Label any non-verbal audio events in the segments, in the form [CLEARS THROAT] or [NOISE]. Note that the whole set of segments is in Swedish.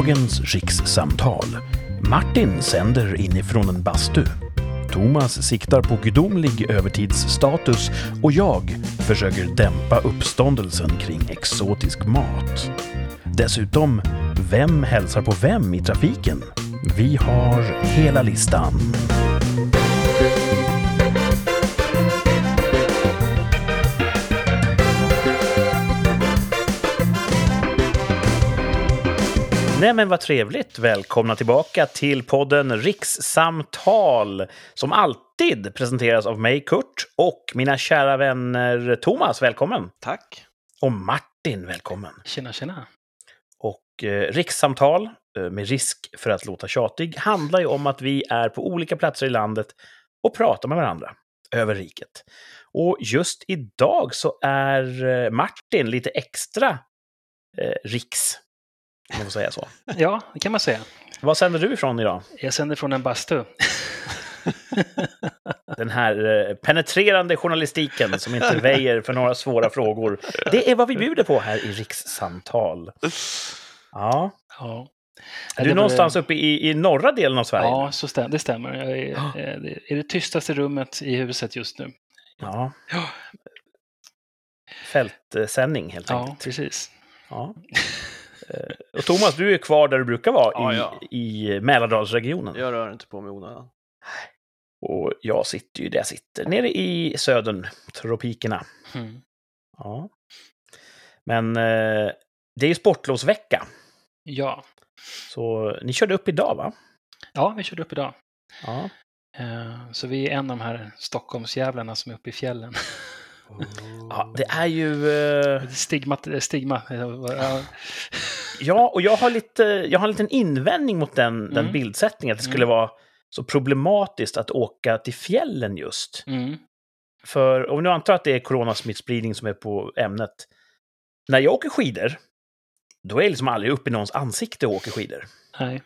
Dagens rikssamtal. Martin sänder inifrån en bastu. Thomas siktar på gudomlig övertidsstatus och jag försöker dämpa uppståndelsen kring exotisk mat. Dessutom, vem hälsar på vem i trafiken? Vi har hela listan. Nej men vad trevligt! Välkomna tillbaka till podden Rikssamtal som alltid presenteras av mig, Kurt, och mina kära vänner Thomas, välkommen! Tack! Och Martin, välkommen! Tjena, tjena! Och eh, rikssamtal, eh, med risk för att låta tjatig, handlar ju om att vi är på olika platser i landet och pratar med varandra över riket. Och just idag så är eh, Martin lite extra eh, riks, om man får säga så. Ja, det kan man säga. Vad sänder du ifrån idag? Jag sänder från en bastu. [LAUGHS] Den här eh, penetrerande journalistiken som inte väjer för några svåra frågor. Det är vad vi bjuder på här i rikssamtal. Ja. Ja. Är du var- någonstans uppe i, i norra delen av Sverige? Ja, så stäm, det stämmer. Jag är, Ja. det är det tystaste rummet i huset just nu. Ja. Ja, Fältsändning helt ja enkelt. precis. Ja. Eh, Och Thomas, du är kvar där du brukar vara Ja, i, ja. i Mälardalsregionen. Jag rör inte på mig onödan. Och jag sitter ju där jag sitter, nere i södern, tropikerna. Mm. Ja. Men eh, det är ju sportlovsvecka, Ja. så ni körde upp idag va? ja, vi körde upp idag. Ja. Eh, Så vi är en av de här Stockholmsjävlarna som är uppe i fjällen. [LAUGHS] ja det är ju... Eh, Stigma. stigma. Ja, och jag har, lite, jag har en liten invändning mot den, den Mm. bildsättningen, att det skulle Mm. vara så problematiskt att åka till fjällen just. Mm. För om vi nu antar att det är coronasmittspridning som är på ämnet. När jag åker skidor, då är jag liksom aldrig uppe i någons ansikte och åker skidor. Nej.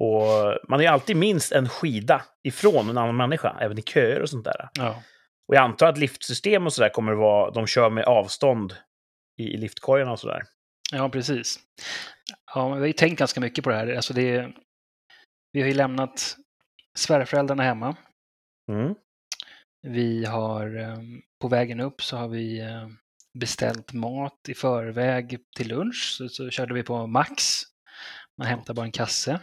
Och man är ju alltid minst en skida ifrån en annan människa, även i köer och sånt där. Ja. Och jag antar att liftsystem och sådär kommer att vara, de kör med avstånd i, liftkorgarna och sådär. Ja, precis. Ja, vi har ju tänkt ganska mycket på det här. Alltså det är, vi har ju lämnat svärföräldrarna hemma. Mm. Vi har eh, på vägen upp så har vi eh, beställt mat i förväg till lunch. Så, så körde vi på Max. Man hämtar bara en kasse.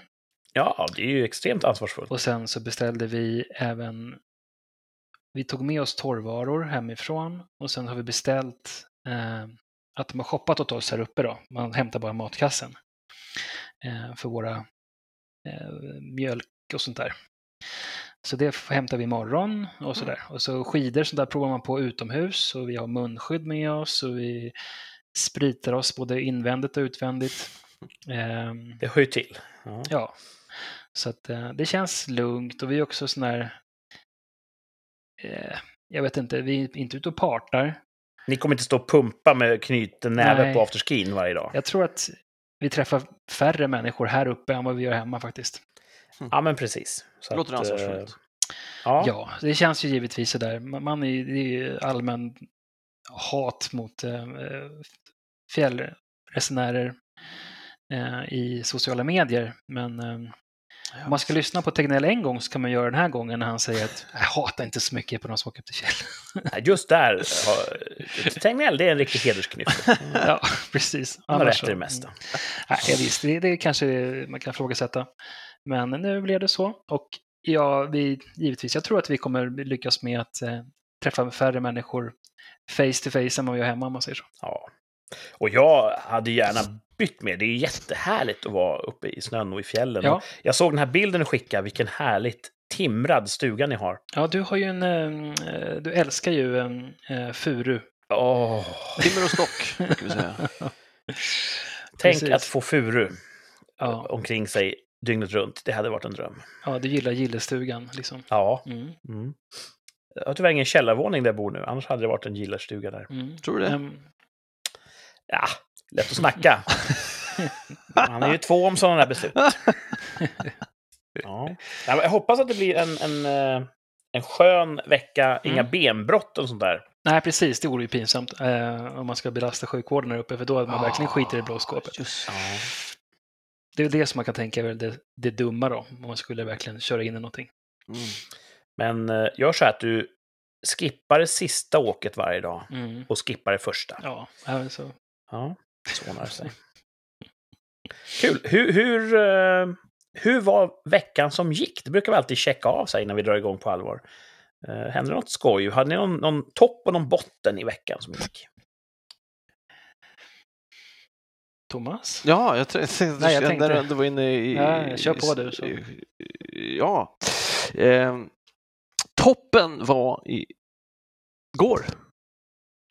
Ja, det är ju extremt ansvarsfullt. Och sen så beställde vi även vi tog med oss torrvaror hemifrån och sen har vi beställt eh, att de har shoppat åt oss här uppe då. Man hämtar bara matkassen eh, för våra eh, mjölk och sånt där. Så det hämtar vi imorgon och sådär. Och så skidor sånt där provar man på utomhus och vi har munskydd med oss och vi spritar oss både invändigt och utvändigt. Ehm, Det hör ju till. Ja. Ja, så att eh, det känns lugnt och vi är också sån här, eh, jag vet inte, vi är inte ute och partar. Ni kommer inte stå och pumpa med knuten näve Nej. på afterskin varje dag. Jag tror att vi träffar färre människor här uppe än vad vi gör hemma faktiskt. Ja, men precis. Så Det låter eh, ansvarsfullt. Ja. Ja, det känns ju givetvis sådär. Man man är, det är ju allmän hat mot eh, fjällresenärer eh, i sociala medier. Men eh, om man ska lyssna på Tegnell en gång så kan man göra den här gången när han säger att jag hatar inte så mycket på de som åker upp till fjäll. Nej, Just där, Tegnell, det är en riktig hedersknyft. [LAUGHS] ja, precis. Han har rätt i det mesta. Mm. Nej, ja, visst, det, det kanske man kan ifrågasätta. Men nu blev det så. Och ja, vi, givetvis, jag tror att vi kommer lyckas med att eh, träffa färre människor face to face än vad vi gör hemma om man säger så. Ja. Och jag hade gärna bytt med. Det är jättehärligt att vara uppe i snön och i fjällen. Ja. Och Jag såg den här bilden du skickade, vilken härligt timrad stuga ni har. Ja, du har ju en, eh, du älskar ju en eh, furu. Åh, Timmer och stock, brukar vi säga. [LAUGHS] tänk Precis. att få furu Ja, omkring sig dygnet runt. Det hade varit en dröm. ja, du gillar gillestugan liksom. Ja. Mm, Mm. Jag har tyvärr ingen källarvåning där jag bor nu, annars hade det varit en gillarstuga där. mm. Tror du det? Ehm, Ja, lätt att snacka. [LAUGHS] Han är ju två om sådana där beslut. [LAUGHS] Ja. Jag hoppas att det blir en, en, eh, en skön vecka, inga Mm. benbrott och sånt där. nej, precis, det vore ju pinsamt eh, om man ska belasta sjukvården här uppe, för då hade man verkligen skiter i blåskåpet. Just. Det är det som man kan tänka är det, det dumma då, om man skulle verkligen köra in i någonting. Mm. Men eh, gör så här att du skippar det sista åket varje dag Mm. och skippar det första. Ja, så. Ja, så ordnar det sig. Kul. Hur, hur, eh, hur var veckan som gick? Det brukar vi alltid checka av sig innan vi drar igång på allvar. Uh, hände det något skoj? Hade ni någon, någon topp och någon botten i veckan som gick? Thomas? Ja, jag att Nej, jag tänkte- att du var inne i... Ja, kör på du, så. i- Ja. Ehm, toppen var i går,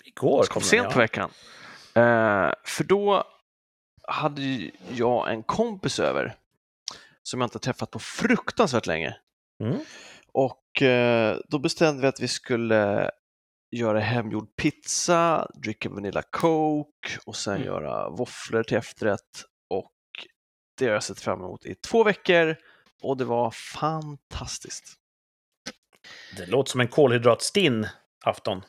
Igår kom sent den, på veckan. Eh, för då hade jag en kompis över som jag inte träffat på fruktansvärt länge. Mm. Och eh, då bestämde vi att vi skulle göra hemgjord pizza, dricka Vanilla Coke och sen Mm. göra våfflor till efterrätt. Och det har jag sett fram emot i två veckor och det var fantastiskt. Det låter som en kolhydratstinn afton.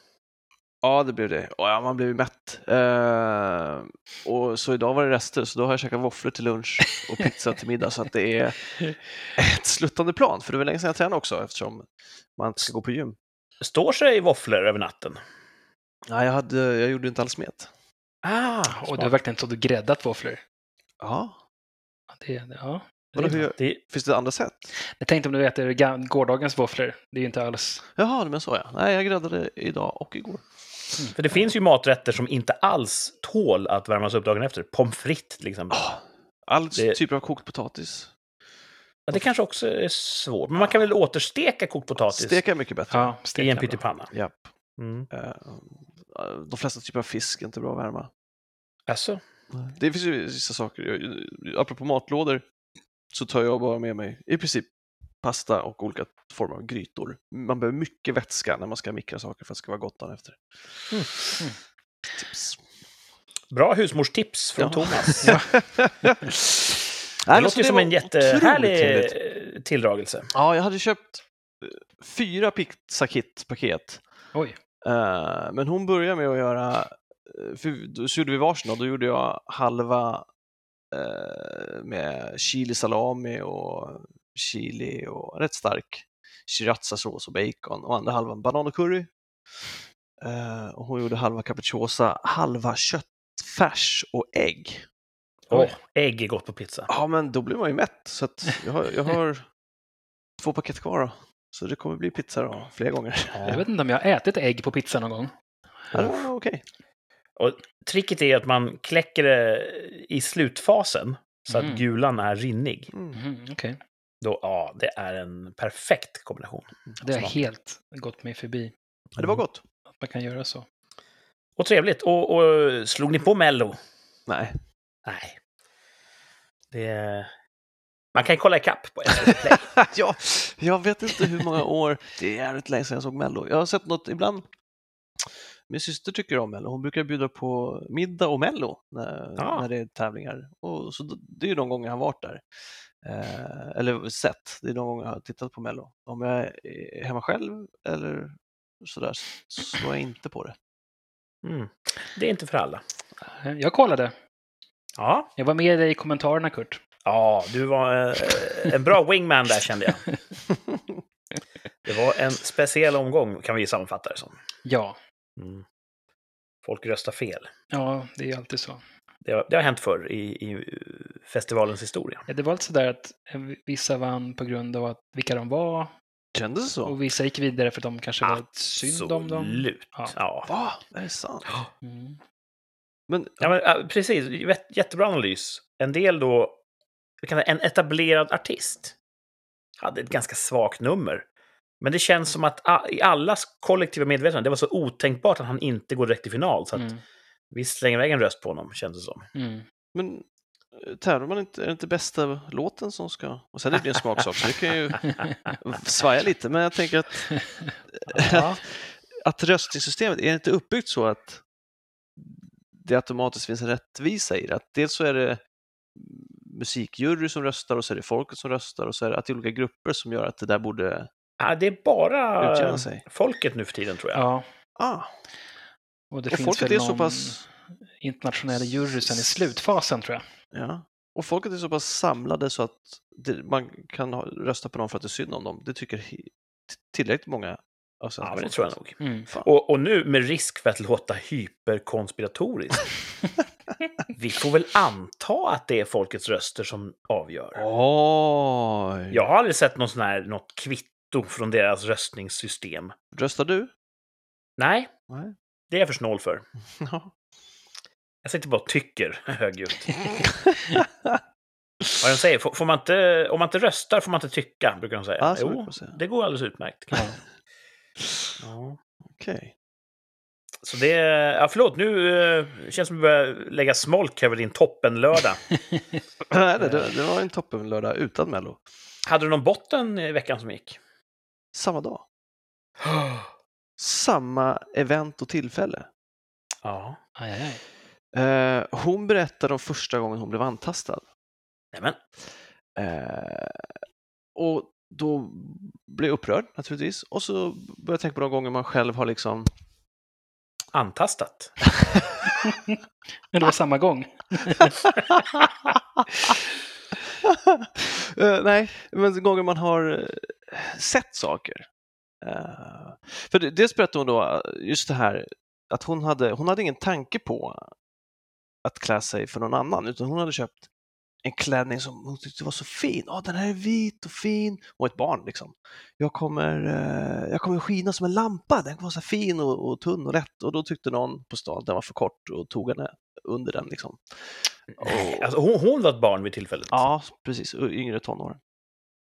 Ja, det blev det. Och ja, man blev ju mätt. Eh, och så idag var det rester, så då har jag käkat våfflor till lunch och pizza till middag. Så att det är [LAUGHS] ett sluttande plan, för det var länge sedan jag tränade också eftersom man inte ska gå på gym. Står sig våfflor över natten? Nej, jag, hade, jag gjorde inte alls met. Ah, Och du har verkligen och gräddat våfflor. Ja, Ja, Det, det- ja. vadå, hur, det, finns det andra sätt? Jag tänkte om du äter gårdagens våfflor. Det är ju inte alls... Jaha, men så ja. Nej, jag gräddade idag och igår. För det finns ju maträtter som inte alls tål att värmas upp dagen efter. Pommes frites till exempel. Ah, All Det- typer av kokt potatis. Ja, det kanske också är svårt. Men man kan väl återsteka kokt potatis Steka är mycket bättre. Ja, i en pyttipanna? Mm. Eh, de flesta typer av fisk är inte bra att värma. Alltså, Det finns ju vissa saker, apropå matlådor, så tar jag bara med mig i princip pasta och olika former av grytor. Man behöver mycket vätska när man ska mikra saker för att det ska vara gott dagen efter. Mm. Mm. Tips. bra husmorstips från Ja. Thomas. [LAUGHS] Det låter ju som en jättehärlig eh, tilldragelse. Ja, jag hade köpt eh, fyra pizzakit-paket. Oj. Eh, men hon började med att göra, eh, för då gjorde vi varsin och då gjorde jag halva med chili salami och chili och rätt stark srirachasås och bacon och andra halvan banan och curry. Eh, och hon gjorde halva capricciosa, halva köttfärs och ägg. Åh, ägg är gott på pizza. Ja, men då blir man ju mätt så att jag har, jag har [LAUGHS] två paket kvar då. Så det kommer bli pizza då, flera gånger. Jag vet inte om jag har ätit ägg på pizza någon gång. Ja, nog okej. Tricket är att man kläcker det i slutfasen så Mm. att gulan är rinnig. Mm. Mhm, Okej. Då, ja, det är en perfekt kombination. Det har helt gått mig förbi. Ja, det var gott. Att man kan göra så. Och trevligt. Och, och slog ni på Mello? Nej. Nej. Det... Man kan kolla ikapp på SVT Play. [LAUGHS] ja, jag vet inte hur många år, det är jävligt länge sedan jag såg Mello. Jag har sett något ibland. Min syster tycker om Mello. Hon brukar bjuda på middag och Mello när, Ja. när det är tävlingar. Och så det är ju de gånger jag har varit där. Eh, eller sett, det är de gånger jag har tittat på Mello. Om jag är hemma själv eller sådär så slår jag inte på det. Mm. Det är inte för alla. Eh, Jag kollade. Ja, Jag var med dig i kommentarerna, Kurt. ja du var eh, en bra wingman där kände jag. [LAUGHS] Det var en speciell omgång kan vi sammanfatta det som. Ja. Mm. Folk röstar fel. Ja, det är alltid så. Det har, det har hänt förr i, i festivalens historia. Ja, det var alltså där att eh, vissa vann på grund av att, vilka de var Kändes det så? och vissa gick vidare för att de kanske var synd om dem. Absolut. Ja. Ja. Va? Det är sant? Mm. Men Ja, men, precis. Jät- Jättebra analys. En del då, vi kan säga, en etablerad artist hade ett ganska svagt nummer. Men det känns som att i allas kollektiva medvetande, det var så otänkbart att han inte går direkt till final. Så att Mm. Vi slänger iväg en röst på honom, känns det som. Mm. Men eh, tävlar man inte, är det inte bästa låten som ska... Och sen är det ju en smaksak, så det kan ju [LAUGHS] svaja lite, men jag tänker att, [LAUGHS] Ja. [LAUGHS] att röstningssystemet, är det inte uppbyggt så att det automatiskt finns en rättvisa i det? Att dels så är det musikjury som röstar och så är det folket som röstar och så är det att det är olika grupper som gör att det där borde... Ja, det är bara folket nu för tiden, tror jag. ja. Ah, Och det och finns folket väl är så någon pass... internationella jury sen i slutfasen, tror jag. Ja. Och folket är så pass samlade så att det, man kan ha, rösta på dem för att det är synd om dem. Det tycker tillräckligt många av Ja, men det tror jag nog. Mm. Och, och nu med risk för att låta hyperkonspiratorisk. [LAUGHS] vi får väl anta att det är folkets röster som avgör. Oj! Jag har aldrig sett någon sån här, något kvitto från deras röstningssystem. Röstar du? Nej, Nej. Det är jag för snål för. [LAUGHS] Ja. Jag sitter bara och tycker [LAUGHS] högljutt. [LAUGHS] Vad de säger, får, får man inte, om man inte röstar får man inte tycka, brukar de säga. Brukar jo, det går alldeles utmärkt. Ja. Ja. Okej. Så det, ja förlåt, nu eh, känns som att vi börjar lägga smolk över din toppenlördag. Nej, det, det, det var en toppenlördag utan Mello. Hade du någon botten i veckan som gick? Samma dag. [GASPS] [GASPS] Samma event och tillfälle. Aj, Ja. aj, aj. Eh, hon berättade om första gången hon blev antastad. Nämen. Eh, och då blev jag upprörd naturligtvis. Och så började jag tänka på de gånger man själv har liksom... Antastat. [LAUGHS] Men det var samma gång. [LAUGHS] Eh, nej, men gånger man har sett saker. Eh, för det- dels berättade hon då eh, just det här att hon hade, hon hade ingen tanke på att klä sig för någon annan, utan hon hade köpt en klänning som hon tyckte var så fin. Ja, den här är vit och fin. Och ett barn liksom. Jag kommer, eh, jag kommer skina som en lampa. Den kommer vara så fin och, och tunn och lätt. Och då tyckte någon på stan att den var för kort och tog henne under den liksom. Och- Alltså, hon, hon var ett barn vid tillfället. Ja, precis. Yngre tonåren.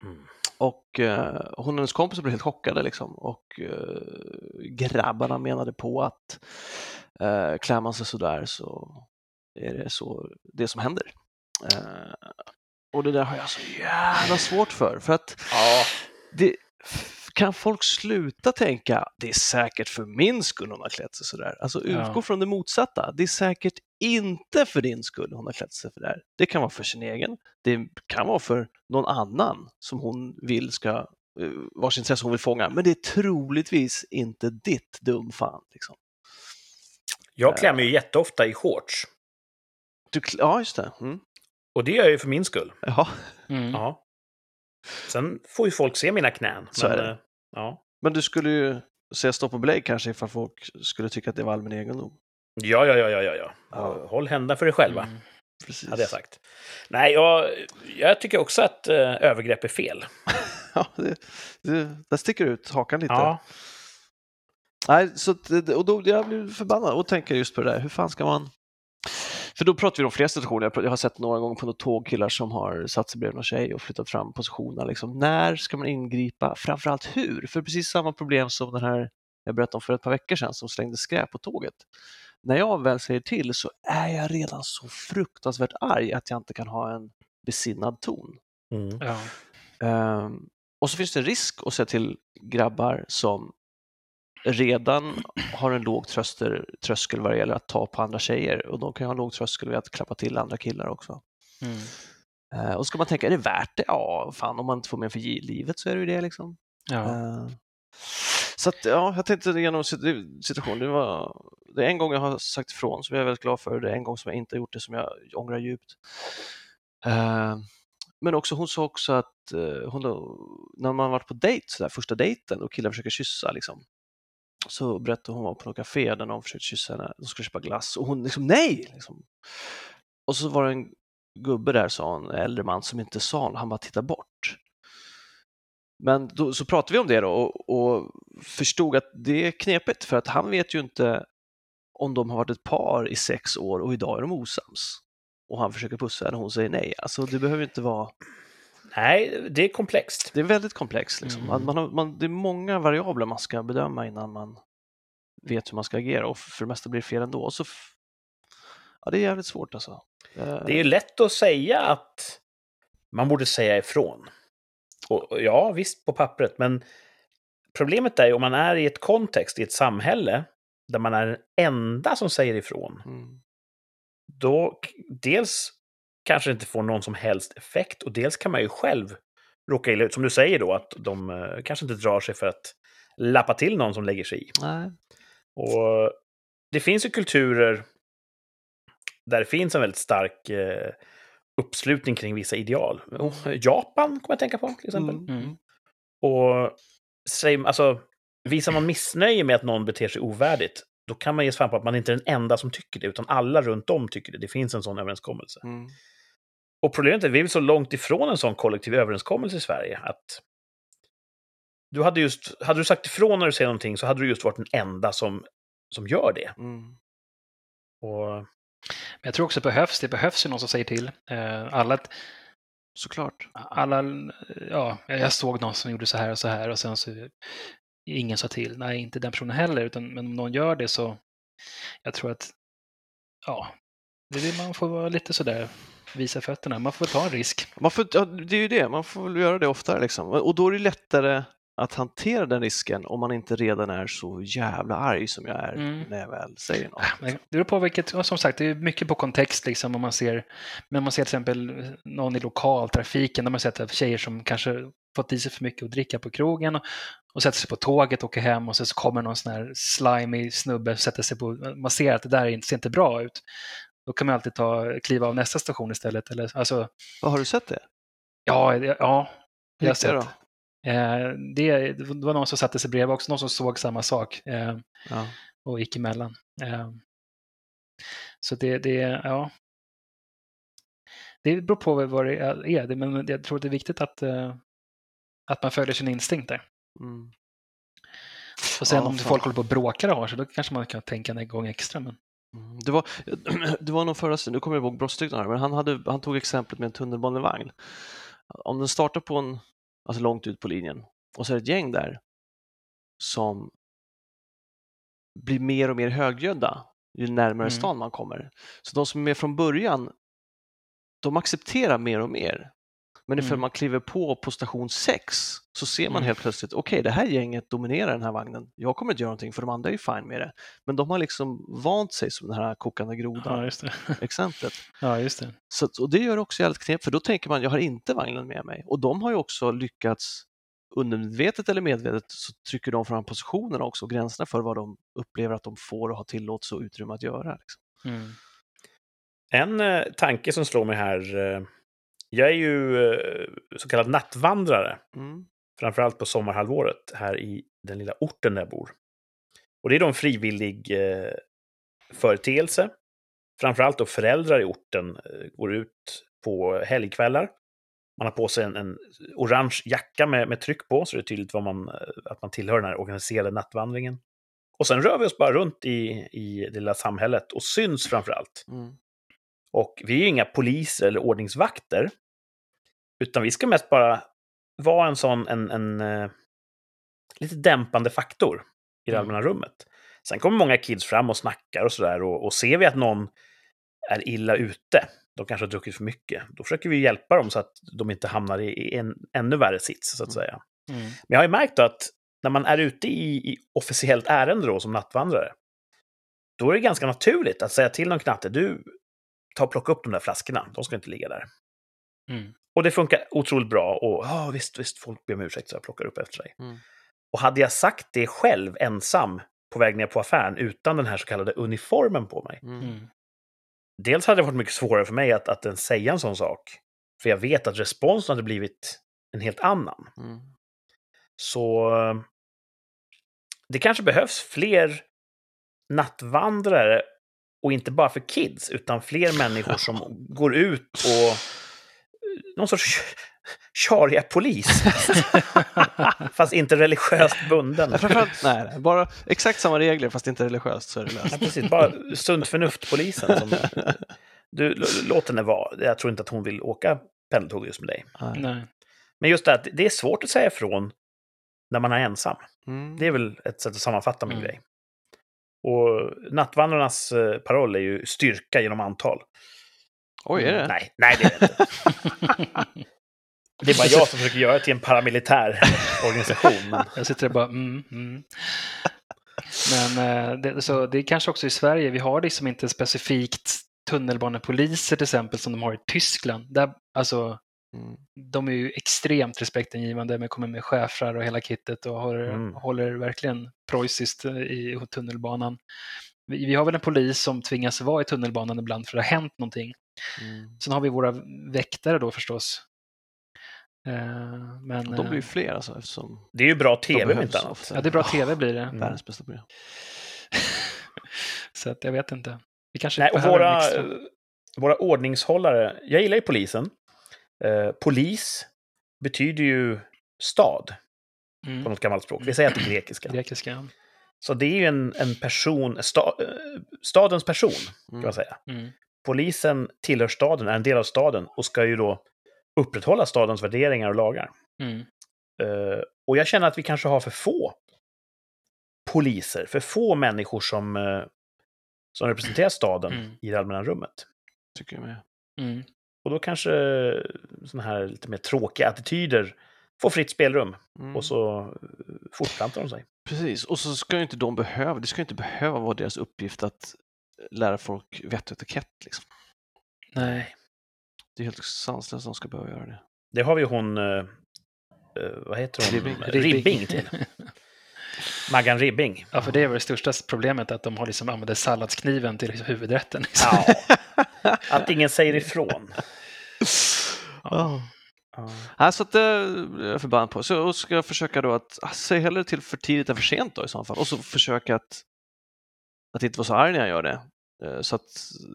Mm. Och eh, hon och hennes kompisar blev helt chockade liksom. Och eh, grabbarna menade på att eh, klär man sig sådär så är det så det som händer. Eh, och det där har jag så jävla svårt för. För att Ja, det, kan folk sluta tänka det är säkert för min skull hon har klätt sig sådär? Alltså utgå Ja. från det motsatta. Det är säkert inte för din skull hon har klätt sig för det här. Det kan vara för sin egen. Det kan vara för någon annan som hon vill ska, eh, vars intresse hon vill fånga. Men det är troligtvis inte ditt dumfan. Liksom. jag klär mig ju jätteofta i shorts. Du, ja, just det. Mm. Och det gör jag ju för min skull. Jaha. Mm. Ja. Sen får ju folk se mina knän. Så men, är det. eh, Ja. Men du skulle ju säga stopp och belägg kanske ifall folk skulle tycka att det var allmän egendom. Ja, ja, ja, ja, ja, ja. Håll händerna för dig själva, Mm. Precis. hade jag sagt. Nej, jag, jag tycker också att eh, övergrepp är fel. [LAUGHS] Ja, det, det, där sticker ut hakan lite. Ja. Nej, så och då jag blir förbannad och tänker just på det där, hur fan ska man... För då pratar vi om flera situationer, jag har sett några gånger på några tågkillar som har satt sig bredvid någon tjej och flyttat fram positionerna. Liksom. När ska man ingripa? Framförallt hur? För precis samma problem som den här jag berättade om för ett par veckor sedan som slängde skräp på tåget. När jag väl säger till så är jag redan så fruktansvärt arg att jag inte kan ha en besinnad ton. Mm. Ja. Ehm, och så finns det en risk att säga till grabbar som redan har en låg tröster, tröskel vad det gäller att ta på andra tjejer och de kan ju ha en låg tröskel vid att klappa till andra killar också. Mm. Eh, och så ska man tänka, är det värt det? Ja, fan om man inte får med för livet så är det ju det liksom. Ja. Eh, så att, ja, jag tänkte igenom situationen. Det, var, det är en gång jag har sagt ifrån som jag är väldigt glad för. Det är en gång som jag inte har gjort det som jag ångrar djupt. Uh, men också, hon sa också att uh, hon, då- när man varit på dejt, så där, första dejten och killen försöker kyssa liksom, så berättade hon var på något café där någon försökte kyssa henne, de skulle köpa glass och hon liksom nej! Liksom. Och så var det en gubbe där, sa hon, en äldre man som inte sa något, han bara tittade bort. Men då, så pratade vi om det då och, och förstod att det är knepigt för att han vet ju inte om de har varit ett par i sex år och idag är de osams. Och han försöker pussa henne och hon säger nej. Alltså det behöver inte vara... Nej, det är komplext. Det är väldigt komplext. Liksom. Mm. Man, man, har- man, det är många variabler man ska bedöma innan man vet hur man ska agera och för det mesta blir det fel ändå. Och så, ja, det är jävligt svårt alltså. Eh, Det är ju lätt att säga att man borde säga ifrån. Och, ja, visst på pappret, men problemet är ju om man är i ett kontext, i ett samhälle, där man är den enda som säger ifrån, Mm. då dels kanske det inte får någon som helst effekt och dels kan man ju själv råka illa ut. Som du säger då, att de eh, kanske inte drar sig för att lappa till någon som lägger sig i. Nej. Och det finns ju kulturer där det finns en väldigt stark eh, uppslutning kring vissa ideal. Och Japan kommer jag tänka på till exempel. Mm. Mm. Och säg, alltså, visar man missnöje med att någon beter sig ovärdigt, då kan man ge fan på att man inte är den enda som tycker det, utan alla runt om tycker det. Det finns en sån överenskommelse. Mm. Och problemet är att vi är så långt ifrån en sån kollektiv överenskommelse i Sverige att du hade just, hade du sagt ifrån när du säger någonting så hade du just varit den enda som, som gör det. Mm. Och Men jag tror också det behövs, det behövs ju någon som säger till. Eh, Alla, Såklart. alla, ja, jag såg någon som gjorde så här och så här och sen så ingen sa till. Nej, inte den personen heller, utan men om någon gör det så jag tror att ja, det det man får vara lite sådär, visa fötterna. Man får ta en risk. Man får, ja, det är ju det, man får väl göra det oftare liksom. Och då är det lättare att hantera den risken om man inte redan är så jävla arg som jag är Mm. när jag väl säger något. Men Det beror på vilket, och som sagt, det är mycket på kontext liksom om man ser, men man ser till exempel någon i lokaltrafiken, där man sett tjejer som kanske fått i sig för mycket att dricka på krogen och, och sätter sig på tåget, åker hem och så så kommer någon sån här slimy snubbe, sätter sig på, man ser att det där ser inte bra ut. Då kan man alltid ta, kliva av nästa station istället. Eller, alltså, Vad Har du sett det? ja, ja, jag har sett. Eh, det, det var någon som satte sig bredvid också, någon som såg samma sak. Eh, Ja. och gick emellan. Eh, Så det, det, ja. Det beror på vad det är, men jag tror att det är viktigt att, att man följer sin instinkt där. Mm. Och sen Ja, om fan. folk håller på och bråkar och har sig, då kanske man kan tänka en gång extra. Men... Mm. Det var, [CLEARS THROAT] det var någon förra, nu kommer jag ihåg brottsstycken här, men han, hade, han tog exemplet med en tunnelbanevagn. Om den startar på en, alltså långt ut på linjen och så är det ett gäng där som blir mer och mer högljudda ju närmare Mm. stan man kommer. Så de som är med från början, de accepterar mer och mer. Men ifall Mm. man kliver på på station 6 så ser man Mm. helt plötsligt, okej det här gänget dominerar den här vagnen. Jag kommer inte göra någonting för de andra är ju fine med det. Men de har liksom vant sig som den här kokande Ja, grodan just det. [LAUGHS] exemplet. Ja, just det. Så, och det gör det också jävligt knepigt, för då tänker man, jag har inte vagnen med mig. Och de har ju också lyckats, undermedvetet eller medvetet, så trycker de fram positionerna också, och gränserna för vad de upplever att de får och har tillåtelse och utrymme att göra. Liksom. Mm. En eh, tanke som slår mig här. Eh, jag är ju eh, så kallad nattvandrare, Mm. framförallt på sommarhalvåret här i den lilla orten där jag bor. Och det är då en frivillig eh, företeelse. Framförallt då föräldrar i orten eh, går ut på helgkvällar. Man har på sig en, en orange jacka med, med tryck på, så det är tydligt vad man, eh, att man tillhör den här organiserade nattvandringen. Och sen rör vi oss bara runt i, i det lilla samhället och syns framför allt. Mm. Och vi är ju inga poliser eller ordningsvakter. Utan vi ska mest bara vara en sån, en, en eh, lite dämpande faktor i det Mm. allmänna rummet. Sen kommer många kids fram och snackar och sådär. Och, och ser vi att någon är illa ute, de kanske har druckit för mycket, då försöker vi hjälpa dem så att de inte hamnar i, en ännu värre sits, så att Mm. säga. Mm. Men jag har ju märkt att när man är ute i, i officiellt ärende då, som nattvandrare, då är det ganska naturligt att säga till någon knatte, du, ta och plocka upp de där flaskorna, de ska inte ligga där. Mm. Och det funkar otroligt bra. Och ja, visst, visst, folk ber om ursäkt så jag plockar upp efter sig. Mm. Och hade jag sagt det själv ensam på väg ner på affären utan den här så kallade uniformen på mig. Mm. Mm. Dels hade det varit mycket svårare för mig att, att ens säga en sån sak. För jag vet att responsen hade blivit en helt annan. Mm. Så eh, det kanske behövs fler nattvandrare och inte bara för kids, utan fler människor som går ut och någon sorts sharia-polis. [LAUGHS] Fast inte religiöst bunden. Ja, nej, bara exakt samma regler fast inte religiöst så är det Ja, löst. precis, bara sunt förnuft-polisen. Som, du, låt henne vara. Jag tror inte att hon vill åka pendeltåg just med dig. Nej. Nej. Men just det att det är svårt att säga ifrån när man är ensam. Mm. Det är väl ett sätt att sammanfatta min Mm. grej. Och nattvandrarnas eh, paroll är ju styrka genom antal. Oj, är det? Nej, nej det är det inte. Det är bara jag som försöker göra det till en paramilitär organisation. Men... [LAUGHS] Jag sitter där bara mm, mm. Men eh, det, så det är kanske också i Sverige, vi har liksom inte specifikt tunnelbanepoliser till exempel som de har i Tyskland. Där, alltså, Mm. de är ju extremt respektingivande med kommer med schäfrar och hela kittet och håller, Mm. håller verkligen preussiskt eh, i tunnelbanan. Vi, vi har väl en polis som tvingas vara i tunnelbanan ibland för det har hänt någonting. Mm. Sen har vi våra väktare då förstås. Eh, men, de blir ju eh, fler alltså eftersom Det är ju bra tv om inte annat. ja, det är bra tv blir det. [LAUGHS] Mm. Världens bästa program. [LAUGHS] Så att jag vet inte. Vi kanske Nej, våra, våra ordningshållare, jag gillar ju polisen. Eh, polis betyder ju stad på Mm, något gammalt språk. Vi säger att det är grekiska. [CLEARS THROAT] grekiska. Så det är ju en, en person, sta, eh, stadens person, kan Mm. man säga. Mm. Polisen tillhör staden, är en del av staden och ska ju då upprätthålla stadens värderingar och lagar. Mm. Eh, och jag känner att vi kanske har för få poliser, för få människor som, eh, som representerar staden Mm. i det allmänna rummet. Tycker jag med. Och då kanske sådana här lite mer tråkiga attityder får fritt spelrum Mm. och så eh, fortplantar de sig. Precis, och så ska ju inte de behöva, det ska inte behöva vara deras uppgift att lära folk vett och etikett. Liksom. Nej. Det är helt sanslöst att de ska behöva göra det. Det har vi hon, eh, eh, vad heter hon? Ribbing. Ribbing till. [LAUGHS] Maggan Ribbing. Ja, för det är väl det största problemet att de har liksom använder salladskniven till huvudrätten. Liksom. Ja, [LAUGHS] att ingen säger ifrån. Ja. Ja. Ja, så att det är jag förbannad på. Så jag ska jag försöka då att, ah, säg hellre till för tidigt än för sent då i så fall. Och så försöka att, att inte vara så arg när jag gör det. Eh, Så att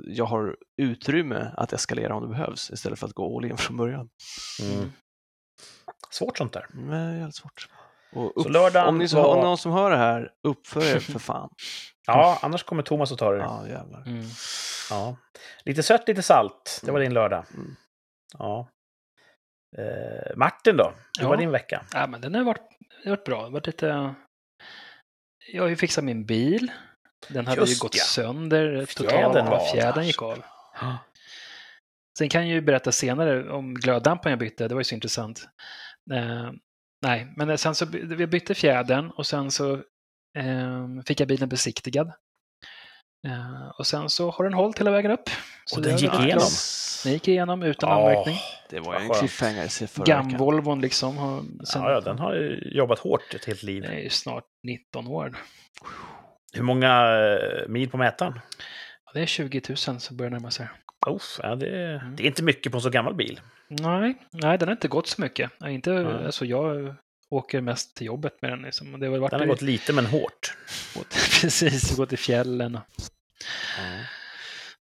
jag har utrymme att eskalera om det behövs istället för att gå all in från början. Mm. Svårt sånt där. Men det är jävligt svårt. Och Så upp, lördagen om, ni så, var- om någon som hör det här, uppför er för fan. [LAUGHS] Ja, annars kommer Thomas att ta det. Ja, jävlar. Mm. Ja. Lite sött, lite salt. Det var din lördag. Mm. Ja. Eh, Martin då? Hur Ja. var din vecka? Ja, men den har varit, det har varit bra. Det har varit lite... Jag har ju fixat min bil. Den hade ju Just gått ja. sönder Fjädern totalt. var Fjädern där. gick av. [GASPS] Sen kan jag ju berätta senare om glöddlampan jag bytte. Det var ju så intressant. Nej, men sen så by- vi bytte fjädern och sen så eh, fick jag bilen besiktigad. Eh, och sen så har den hållit hela vägen upp. Så Och den gick igenom? Den gick igenom utan Åh, anmärkning. Det var en cliffhanger förra. Gam-Volvon liksom. Har, sen, Ja, ja, den har ju jobbat hårt ett helt liv. Det är ju snart 19 år. Hur många eh, mil på mätaren? Ja, det är 20 000 som börjar närma sig. Uff, ja, det, Mm. det är inte mycket på en så gammal bil. Nej, nej, den har inte gått så mycket. Nej, Inte, Nej. alltså, jag åker mest till jobbet med den. Liksom. Det har varit Den har i- gått lite men hårt. [LAUGHS] precis, gått i fjällen och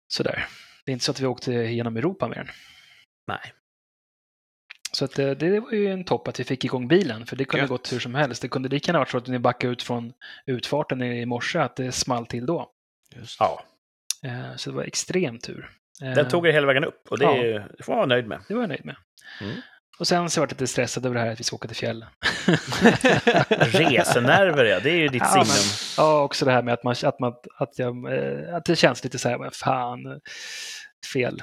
sådär. Det är inte så att vi åkte genom Europa med den. Nej. Så att det, det var ju en topp att vi fick igång bilen, för det kunde Gött. gått hur som helst. Det kunde lika gärna varit så att ni backade ut från utfarten i morse, att det small till då. Just. Ja, Eh, Så det var extrem tur. Eh, den tog er hela vägen upp och det, Ja. är- det får man vara nöjd med. Det var jag nöjd med. Mm. Och sen så var jag lite stressad över det här att vi ska åka till fjällen. [LAUGHS] [LAUGHS] Resenerver, ja. Det är ju ditt Ja, men- signum. Ja, också det här med att, man, att, man, att, jag, eh, att det känns lite så här, men fan, fel.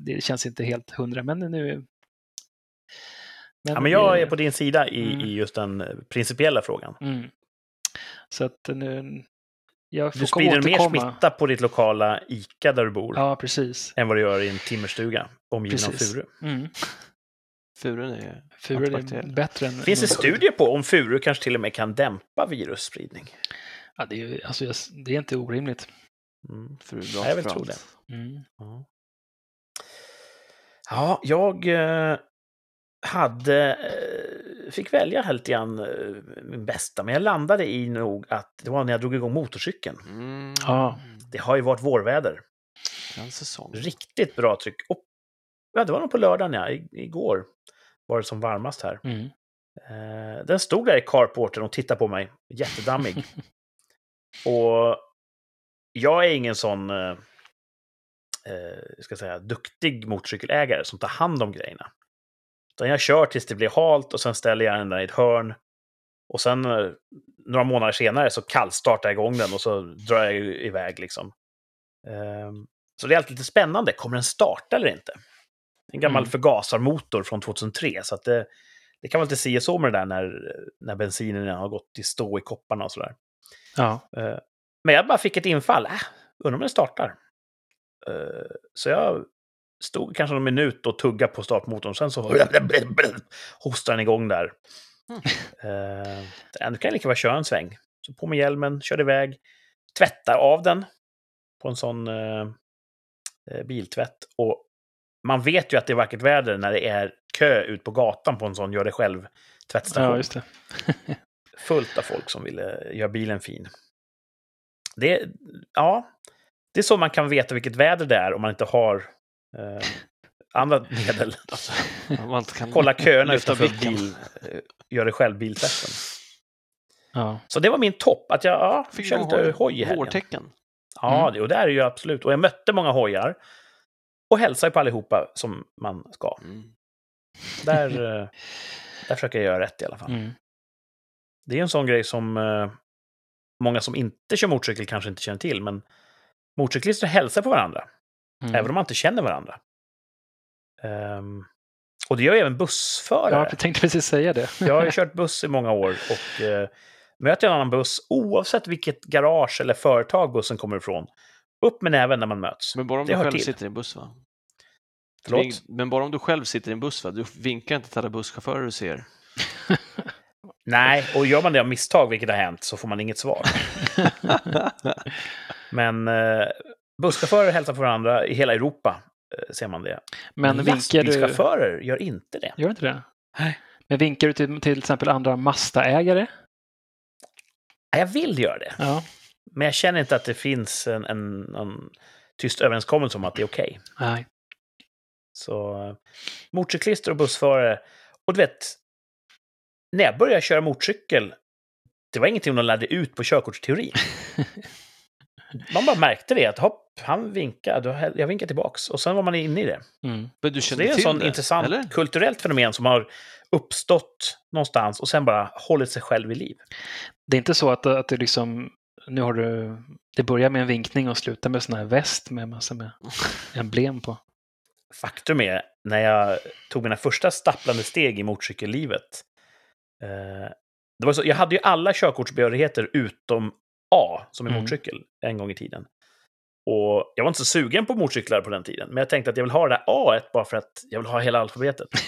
Det känns inte helt hundra, men nu... Ja, men jag är på din sida i, Mm. i just den eh, principiella frågan. Mm. Så att nu... Jag Du sprider mer smitta på ditt lokala ICA där du bor Ja, precis. än vad du gör i en timmerstuga omgiven av furu. Mm. Furen är Furu är bättre än... Finns det studier på om furu kanske till och med kan dämpa virusspridning? Ja, det, är, ju- alltså, det är inte orimligt. Mm. Furu är Ja, bra jag vill tro allt. Mm. Ja. Ja, jag eh, hade... Eh, fick välja här lite grann eh, min bästa, men jag landade i nog att det var när jag drog igång motorcykeln. Mm. Ja. Det har ju varit vårväder. Den säsong. Riktigt bra tryck. Och, ja, det var nog på lördagen, ja. I, igår var det som varmast här. Mm. Eh, den stod där i carporten och tittade på mig, jättedammig. [LAUGHS] och jag är ingen sån, eh, ska säga, duktig motorcykelägare som tar hand om grejerna. Utan jag kör tills det blir halt och sen ställer jag den där i ett hörn. Och sen eh, några månader senare så kallstartar jag igång den och så drar jag iväg liksom. Ehm, så det är alltid lite spännande, kommer den starta eller inte? En gammal Mm. förgasarmotor från 2003, så att det, det kan vara lite si så med det där när, när bensinen har gått i stå i kopparna och sådär. Ja. Eh, Men jag bara fick ett infall. Äh, undrar om den startar. Eh, Så jag stod kanske någon minut och tuggade på startmotorn. Sen så hostade den igång där. Mm. Eh, Nu kan lika väl köra en sväng. Så på med hjälmen, körde iväg, tvättar av den på en sån eh, biltvätt. Och man vet ju att det är vackert väder när det är kö ut på gatan på en sån gör det själv tvättstation. Ja, just det. [LAUGHS] Fullt av folk som ville göra bilen fin. Det, ja, det är så man kan veta vilket väder det är om man inte har eh, andra medel. [LAUGHS] Man inte kan Kolla köerna utanför bil, eh, gör det själv biltesten. Ja. Så det var min topp, att jag ja, Fick lite hoj- i helgen. Vårtecken. Ja, Mm. det, och det är det ju absolut. Och jag mötte många hojar. Och hälsade på allihopa som man ska. Mm. Där, [LAUGHS] eh, där försöker jag göra rätt i alla fall. Mm. Det är en sån grej som eh, många som inte kör motorcykel kanske inte känner till, men motorcyklister hälsar på varandra, Mm. även om man inte känner varandra. Ehm, och det gör ju även bussförare. Ja, jag tänkte precis säga det. Jag har ju [LAUGHS] kört buss i många år och eh, möter jag en annan buss, oavsett vilket garage eller företag bussen kommer ifrån, upp med näven när man möts. Men bara om Det du själv till. sitter i en buss va? Förlåt? Men bara om du själv sitter i en buss va? Du vinkar inte till alla busschaufförer du ser. [LAUGHS] Nej, och gör man det av misstag, vilket har hänt, så får man inget svar. [LAUGHS] Men eh, busschaufförer hälsar på varandra i hela Europa, eh, ser man det. Men vinkar du... lastbilschaufförer gör inte det. Gör inte det? Nej. Men vinkar du till, till exempel andra Mazda-ägare? Jag vill göra det, Ja. men jag känner inte att det finns en, en, en tyst överenskommelse om att det är okej. Nej. Så motorcyklister och bussförare. Och du vet, när jag började köra motorcykel, det var ingenting de lärde ut på körkortsteorin. [LAUGHS] Man bara märkte det, att hopp, han vinkar, då, jag vinkar tillbaks. Och sen var man inne i det. Mm. Men du Så känner det är en sån det, intressant eller? kulturellt fenomen som har uppstått någonstans och sen bara hållit sig själv i liv. Det är inte så att, att det liksom... Nu har du... Det börjar med en vinkning och slutar med sån här väst med massa med [LAUGHS] emblem på. Faktum är, när jag tog mina första stapplande steg i motorcykellivet, eh, det var så, jag hade ju alla körkortsbehörigheter utom A, som är Mm. motorcykel, en gång i tiden. Och jag var inte så sugen på motorcyklar på den tiden, men jag tänkte att jag vill ha det där A bara för att jag vill ha hela alfabetet. [LAUGHS]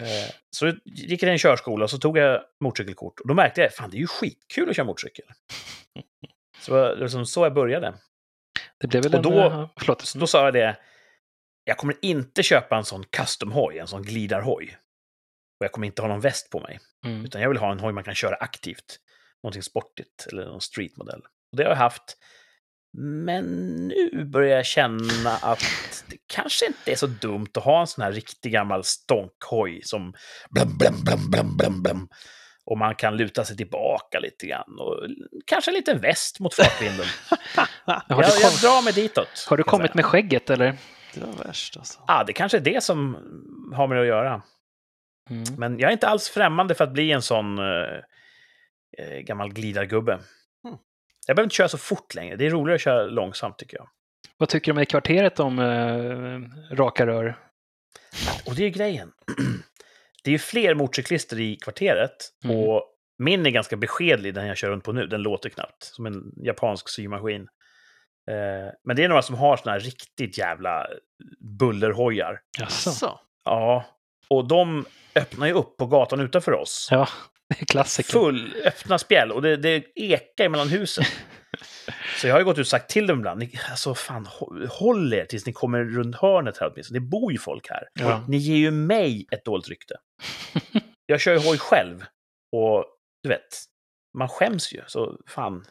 Eh, Så gick jag till en körskola och så tog jag motorcykelkort. Och då märkte jag, fan det är ju skitkul att köra motorcykel. Så det var liksom så jag började. Det blev väl Och en... då- eh, Förlåt. Då sa jag det, jag kommer inte köpa en sån custom-hoj, en sån glidarhoj. Och jag kommer inte ha någon väst på mig. Mm. Utan jag vill ha en hoj man kan köra aktivt. Någonting sportigt eller någon streetmodell. Och det har jag haft. Men nu börjar jag känna att det kanske inte är så dumt att ha en sån här riktig gammal stånkhoj som blam, blam, blam, blam, blam, blam. Och man kan luta sig tillbaka lite grann. Och kanske en liten väst mot fartvinden. [LAUGHS] Har, jag, du jag drar mig ditåt. har du kommit med skägget eller? Det var värst alltså. Ja, det kanske är det som har med det att göra. Mm. Men jag är inte alls främmande för att bli en sån eh, eh, gammal glidargubbe. Mm. Jag behöver inte köra så fort längre. Det är roligare att köra långsamt tycker jag. Vad tycker du om i kvarteret om eh, raka rör? Och det är grejen. Det är ju fler motorcyklister i kvarteret. Mm. Och min är ganska beskedlig, den jag kör runt på nu. Den låter knappt. Som en japansk symaskin. Eh, men det är några som har såna här riktigt jävla bullerhojar. Jaså? Så. Ja, och de öppnar ju upp på gatan utanför oss. Ja, [LAUGHS] klassiker. full, öppna spjäll och det, det ekar mellan husen. [LAUGHS] Så jag har ju gått ut och sagt till dem ibland, ni, alltså fan, hå- håll er tills ni kommer runt hörnet här åtminstone. Det bor ju folk här. Ja. Ni ger ju mig ett dåligt rykte. [LAUGHS] Jag kör ju hoj själv och du vet, man skäms ju. Så fan,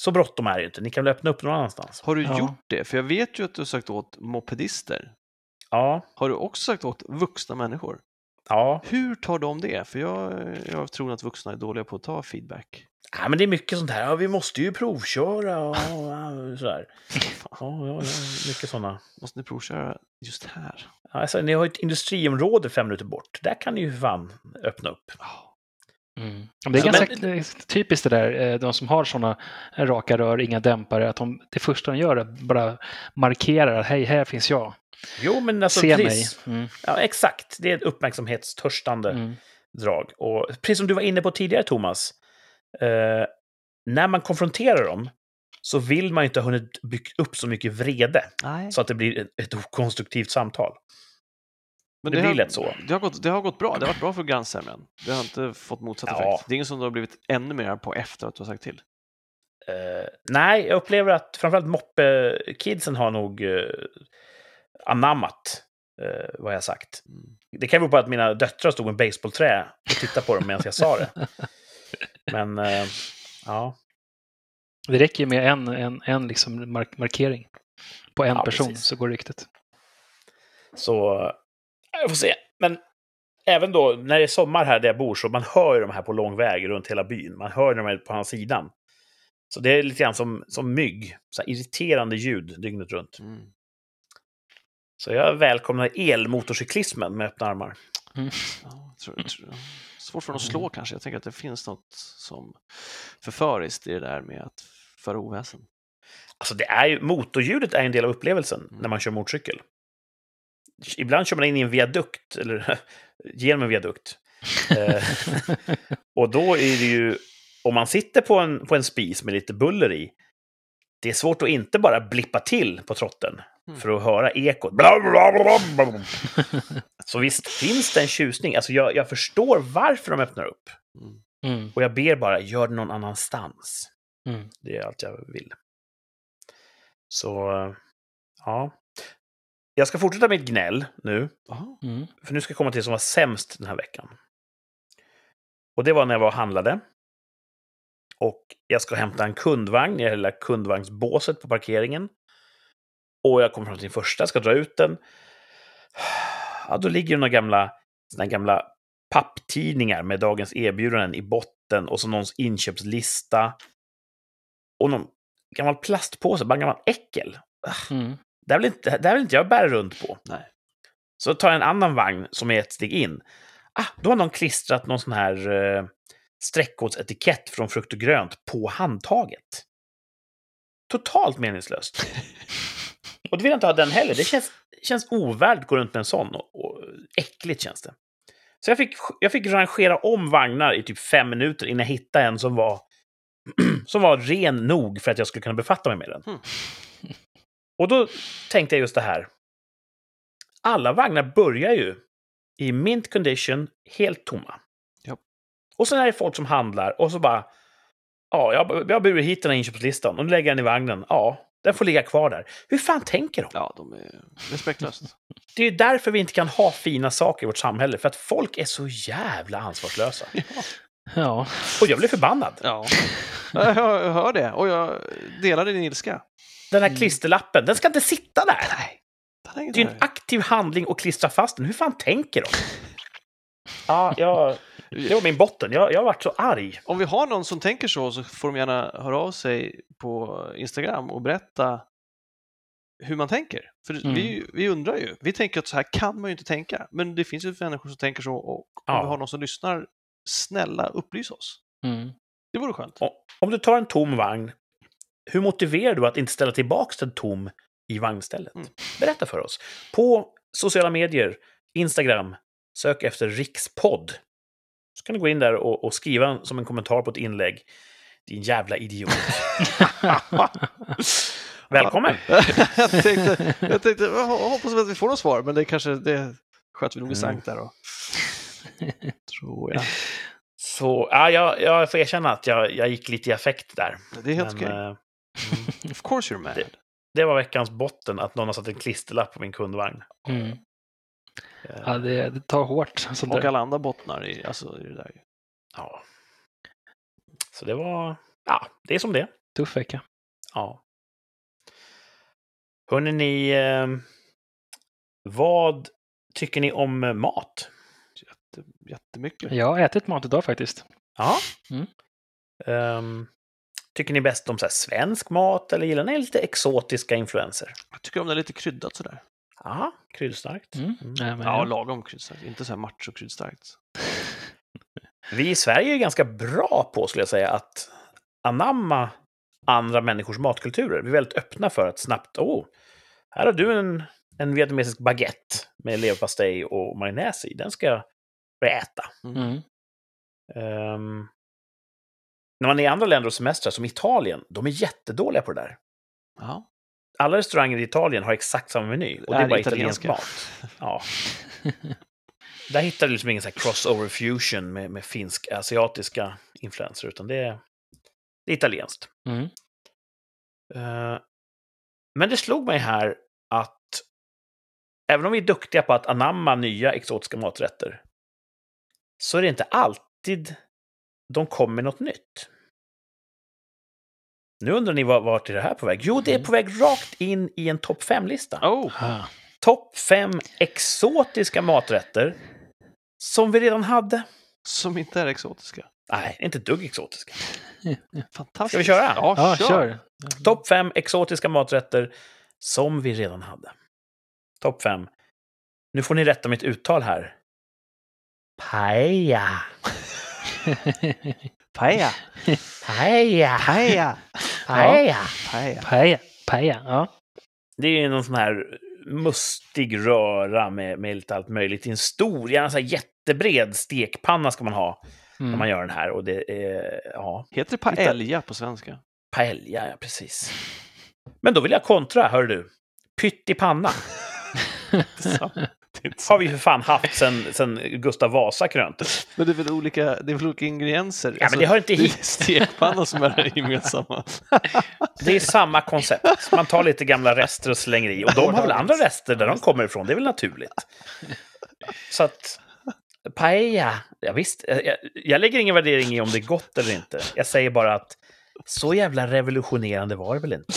så bråttom är det ju inte. Ni kan väl öppna upp någon annanstans. Har du Ja. gjort det? För jag vet ju att du har sagt åt mopedister. Ja, Har du också sagt åt vuxna människor? Ja. Hur tar de det? För jag, jag tror att vuxna är dåliga på att ta feedback. Ja, men det är mycket sånt här. Ja, vi måste ju provköra och ja, sådär. [LAUGHS] Ja, ja, ja, mycket sådana. Måste ni provköra just här? Ja, Alltså, ni har ju ett industriområde fem minuter bort. Där kan ni ju fan öppna upp. Ja. Mm. Det är ganska men- typiskt det där, eh, de som har sådana raka rör, inga dämpare, att de, det första de gör är bara markerar att hej, här finns jag. Jo, men alltså Se mig. precis. Mm. Ja, exakt. Det är ett uppmärksamhetstörstande Mm. drag. Och precis som du var inne på tidigare, Thomas. Eh, när man konfronterar dem så vill man inte ha hunnit bygga upp så mycket vrede Nej. så att det blir ett, ett okonstruktivt samtal. Men det blir har, lätt så. Det har, gått, det har gått bra. Det har varit bra för grannsämjan. Det har inte fått motsatt Ja. effekt. Det är ingen som du har blivit ännu mer på efter att du har sagt till. Eh, nej, jag upplever att framförallt moppe-kidsen har nog... eh, anammat eh, vad jag sagt. Mm. Det kan bero på att mina döttrar stod med baseballträ och tittade på dem medan jag sa det. [LAUGHS] Men eh, ja, Det räcker ju med en, en, en liksom mark markering på en Ja, person precis. så går ryktet. så jag får se. Men även då när det är sommar här där jag bor så man hör ju de här på lång väg runt hela byn. Man hör dem på andra sidan. Så det är lite grann som, som mygg. Så här irriterande ljud dygnet runt. Mm. Så jag välkomnar elmotorcyklismen med öppna armar. Ja, jag tror, jag tror, svårt för dem att slå kanske. Jag tänker att det finns något som förföriskt i det där med att föra oväsen. Alltså det är ju, motorljudet är en del av upplevelsen Mm. när man kör motorcykel. Ibland kör man in i en viadukt, eller [LAUGHS] genom en viadukt. Eh, [LAUGHS] och då är det ju, om man sitter på en, på en spis med lite buller i, det är svårt att inte bara blippa till på trotten Mm. för att höra ekot. Bla, bla, bla. [LAUGHS] Så visst finns det en tjusning. Alltså jag, jag förstår varför de öppnar upp. Mm. Mm, Och jag ber bara, gör det någon annanstans. mm. Det är allt jag vill. Så, eh, ja. Jag ska fortsätta mitt gnäll nu. Mm. för nu ska jag komma till det som var sämst den här veckan. Och det var när jag var och handlade. Och jag ska hämta en kundvagn i det lilla kundvagnsbåset på parkeringen. Och jag kommer fram till den första, ska dra ut den. Ja, då ligger det några gamla, såna gamla papptidningar med dagens erbjudanden i botten och så någons inköpslista. Och någon gammal plastpåse, bara en gammal äckel. Mm. Det här vill inte, det här vill inte jag bära runt på. Nej. Så tar jag en annan vagn som är ett steg in. Ah, då har någon klistrat någon sån här eh, streckkodsetikett från frukt och grönt på handtaget. Totalt meningslöst. [LAUGHS] Och det vill jag inte ha den heller. Det känns, känns ovärdigt att gå runt med en sån. Och, och äckligt känns det. Så jag fick, jag fick rangera om vagnar i typ fem minuter innan jag hittade en som var, [CLEARS THROAT] som var ren nog för att jag skulle kunna befatta mig med den. Mm. Och då tänkte jag just det här. Alla vagnar börjar ju i mint condition, helt tomma. Ja. Och sen är det folk som handlar och så bara... Ja, jag, jag burit hit den här inköpslistan och nu lägger jag den i vagnen. Ja, den får ligga kvar där. Hur fan tänker de? Ja, de är respektlöst. [LAUGHS] Det är ju därför vi inte kan ha fina saker i vårt samhälle. För att folk är så jävla ansvarslösa. [LAUGHS] Ja. Och jag blir förbannad. Ja, jag hör det och jag delar din ilska. Den här Mm. klisterlappen, den ska inte sitta där. Nej, det är ju en aktiv handling att klistra fast den. Hur fan tänker de? Ja, jag, [LAUGHS] det var min botten. Jag, jag har varit så arg. Om vi har någon som tänker så så får de gärna höra av sig på Instagram och berätta hur man tänker. För Mm. vi, vi undrar ju. Vi tänker att så här kan man ju inte tänka. Men det finns ju människor som tänker så och om Ja. vi har någon som lyssnar, snälla upplys oss. Mm. Det vore skönt. Om du tar en tom vagn, hur motiverar du att inte ställa tillbaka den tom i vagnstället? Mm. Berätta för oss. På sociala medier, Instagram, sök efter rikspodd. Så kan du gå in där och, och skriva som en kommentar på ett inlägg. Din jävla idiot. [LAUGHS] Välkommen! [LAUGHS] jag tänkte, jag tänkte jag hoppas att vi får något svar, men det kanske det sköter vi nog i Mm. sank där då. [LAUGHS] Tror jag. Så, ja, jag, jag får erkänna att jag, jag gick lite i affekt där. Det är helt Men, okej. Eh, [LAUGHS] Of course you're mad. det- det var veckans botten, att någon har satt en klisterlapp på min kundvagn. Mm. Eh, Ja, det, det tar hårt. [LAUGHS] Sånt Och där. alla andra bottnar i, alltså, i det där. ju. Ja. Så det var... Ja, det är som det. Tuff vecka. Ja. Hörrni, ni... Eh, vad tycker ni om mat? Jätte, jättemycket. Jag har ätit mat idag faktiskt. Ja. Mm. Ehm, tycker ni bäst om så här svensk mat eller gillar ni lite exotiska influenser? Jag tycker om det är lite kryddat sådär. Ja, kryddstarkt. Mm. Mm. Ja, men, Ja, ja. lagom kryddstarkt. Inte så här macho-kryddstarkt. [LAUGHS] Vi i Sverige är ganska bra på, skulle jag säga, att anamma andra människors matkulturer. Vi är väldigt öppna för att snabbt, åh, här har du en, en vietnamesisk baguette med leverpastej och majonnäs i. Den ska jag börja äta. Mm. Ehm, när man är i andra länder och semestrar, som Italien, de är jättedåliga på det där. Ja. Alla restauranger i Italien har exakt samma meny. Och det är, Är bara italiensk mat. [LAUGHS] Ja. Där hittar du liksom ingen så här crossover fusion med, med finsk asiatiska influenser, utan det är, det är italienskt. Mm. Eh, men det slog mig här att även om vi är duktiga på att anamma nya exotiska maträtter, så är det inte alltid de kommer med något nytt. Nu undrar ni var- vart är det här på väg? Jo, det är Mm. på väg rakt in i en topp 5-lista. Oh. Topp 5 exotiska maträtter som vi redan hade. som inte är exotiska. Nej, inte dugg exotiska. [LAUGHS] Fantastiskt. Ska vi köra? Ja, Ja, kör. kör. Topp 5 exotiska maträtter som vi redan hade. Topp 5. Nu får ni rätta mitt uttal här. Paella. [LAUGHS] Paella. Paella. Paella. [LAUGHS] Paella. Paella. Paella. Paella, ja. Det är någon sån här mustig röra med, med lite allt möjligt i en stor, gärna så här jättebred stekpanna ska man ha när man Mm. gör den här. Och det är, ja, Heter det paella på svenska? paella, ja precis. Men då vill jag kontra, hör du. Pyttipanna [LAUGHS] inte har vi för fan haft sen, sen Gustav Vasa krönte. Men det är väl olika, det är väl olika ingredienser? Alltså, Ja, men det hör inte det är hit. stekpanna som är gemensamma. [LAUGHS] Det är samma koncept. Man tar lite gamla rester och slänger i. Och de har väl andra rester där de kommer ifrån. Det är väl naturligt. Så att... Paella. Ja, visst, jag, jag lägger ingen värdering i om det är gott eller inte. Jag säger bara att så jävla revolutionerande var det väl inte.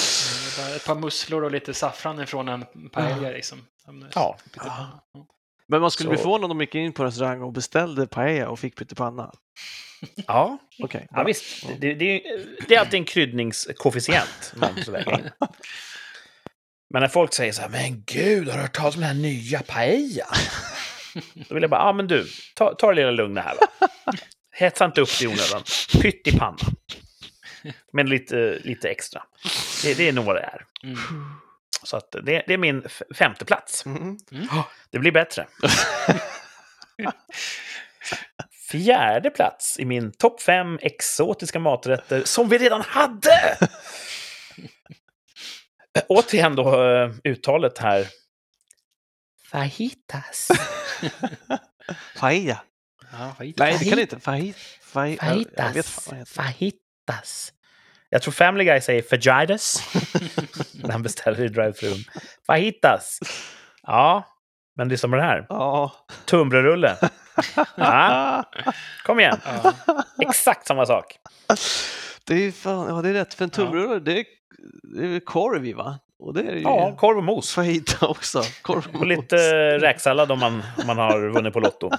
Ett par musslor och lite saffran ifrån en paella liksom. Ja. Men man skulle bli Så- förvånad om de gick in på restaurang och beställde paella och fick pyttipanna. Ja, Okej. ja visst. Det, det, det är alltid en kryddningskoefficient man måste väga in. Men när folk säger så här, men gud, har du hört talas om den här nya paella? Då vill jag bara, ja men du, ta, ta det lilla lugna här va. Hetsa inte upp det i onödan. Pytt i panna. Men lite, lite extra. Det, det är nog vad det är. Mm. Så att det, det är min femte plats. Mm. Det blir bättre. Fjärde plats i min topp fem exotiska maträtter som vi redan hade! Återigen då eh, uttalet här. Fajitas. [LAUGHS] Paella. Ja, vad Nej, det kan det inte. Fajit. Faj... Fajitas. Fajitas. Jag tror Family Guy säger fajitas [LAUGHS] när han beställer i drive-thrun. Fajitas. Ja, men det är som det här. Ja. Tunnbrödsrulle. [LAUGHS] Ja, kom igen. Ja. Exakt samma sak. Det är, fan, ja, det är rätt. För en tunnbrödsrulle, det, är, det är korv i va? Och det är ju Ja, korv och mos. fajita också. Korv Och lite eh, räksallad om man, om man har vunnit på Lotto.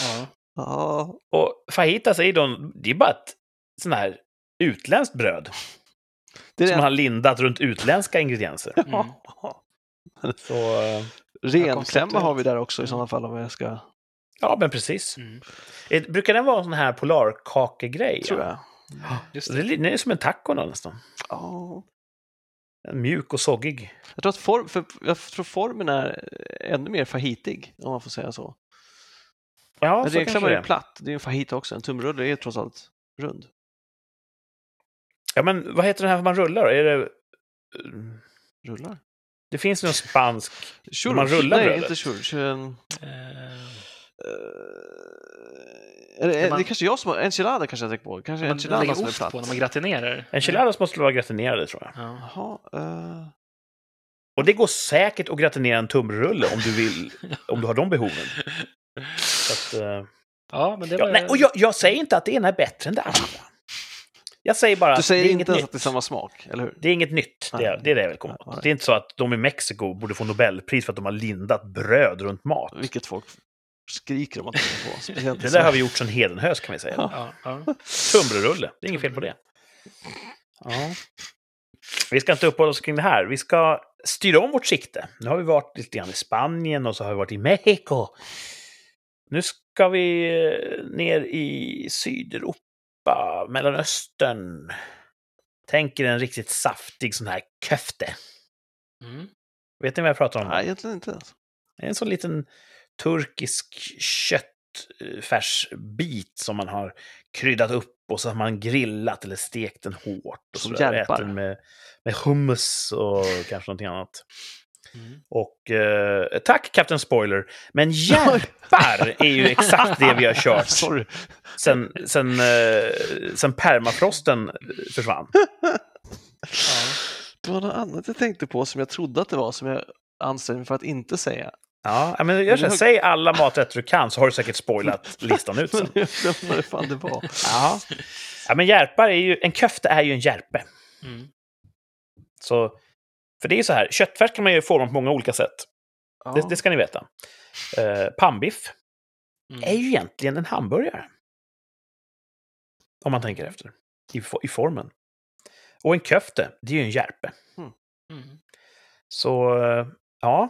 Ja. Ja, Och fajitas är ju då, det är bara ett sånt här utländskt bröd. det är Som det. har lindat runt utländska ingredienser. Mm. [LAUGHS] Så, eh, Renklämma har vi där också i sådana fall om jag ska, ja men precis. Mm. Eh, Brukar den vara en sån här polarkakegrej? tror ja? jag. [GASPS] Just Det den är som en taco nästan. Ja. En Mjuk och soggig. Jag tror att form, för, jag tror formen är ännu mer fajitig, om man får säga så. Ja, Men så renklämma kanske är det ju är. platt, det är en fajita också. En tumrulle är trots allt rund. Ja, men vad heter den här man rullar? Är det... Rullar? Det finns någon spansk... Churros? man rullar Nej, brödet. inte churros. En, Eh, eh, är det, När man- det är kanske jag som har, enchilada kanske jag tänker på. Kanske man enchilada lägger som är ost platt. på när man gratinerar. Enchiladas måste vara gratinerade, tror jag. Ja. Jaha, eh, Och det går säkert att gratinera en tunnbrödsrulle om du vill, [LAUGHS] om du har de behoven. Så att, eh, ja, men det ja, var... nej, och jag, jag säger inte att det ena är bättre än det andra. Jag säger bara du att säger det är inte ens nytt. att det är samma smak, eller hur? Det är inget nytt. Det är det, är det jag vill komma åt. Det är inte så att de i Mexiko borde få Nobelpris för att de har lindat bröd runt mat. Vilket folk skriker om att de i Det där Sverige. har vi gjort sedan hedenhös kan vi säga. Ja, ja. Tunnbrödsrulle, det är inget fel på det. Ja. Vi ska inte uppehålla oss kring det här. Vi ska styra om vårt sikte. Nu har vi varit lite grann i Spanien och så har vi varit i Mexiko. Nu ska vi ner i Sydeuropa, Mellanöstern. Tänk er en riktigt saftig sån här köfte. Mm. Vet ni vad jag pratar om? Nej, egentligen inte. Alltså. En sån liten turkisk köttfärsbit som man har kryddat upp och så har man grillat eller stekt den hårt. Och så äter den med, med hummus och kanske någonting annat. Mm. Och eh, tack Captain Spoiler, men järpar är ju exakt det vi har kört [LAUGHS] Sorry. sen, sen, eh, sen permafrosten försvann. Ja. Det var något annat jag tänkte på som jag trodde att det var, som jag ansträngde mig för att inte säga. Ja, men här, Men- säg alla maträtter du kan så har du säkert spoilat [LAUGHS] listan ut Men sen. jag glömde vad det fan det var. Ja. ja, men järpar är ju, en köfte är ju en järpe. Mm. Så, för det är ju så här, köttfärs kan man ju forma på många olika sätt. Ja. Det, det ska ni veta. Uh, pannbiff Mm. är ju egentligen en hamburgare. Om man tänker efter. I, I formen. Och en köfte, det är ju en järpe. Mm. Så, eh, ja.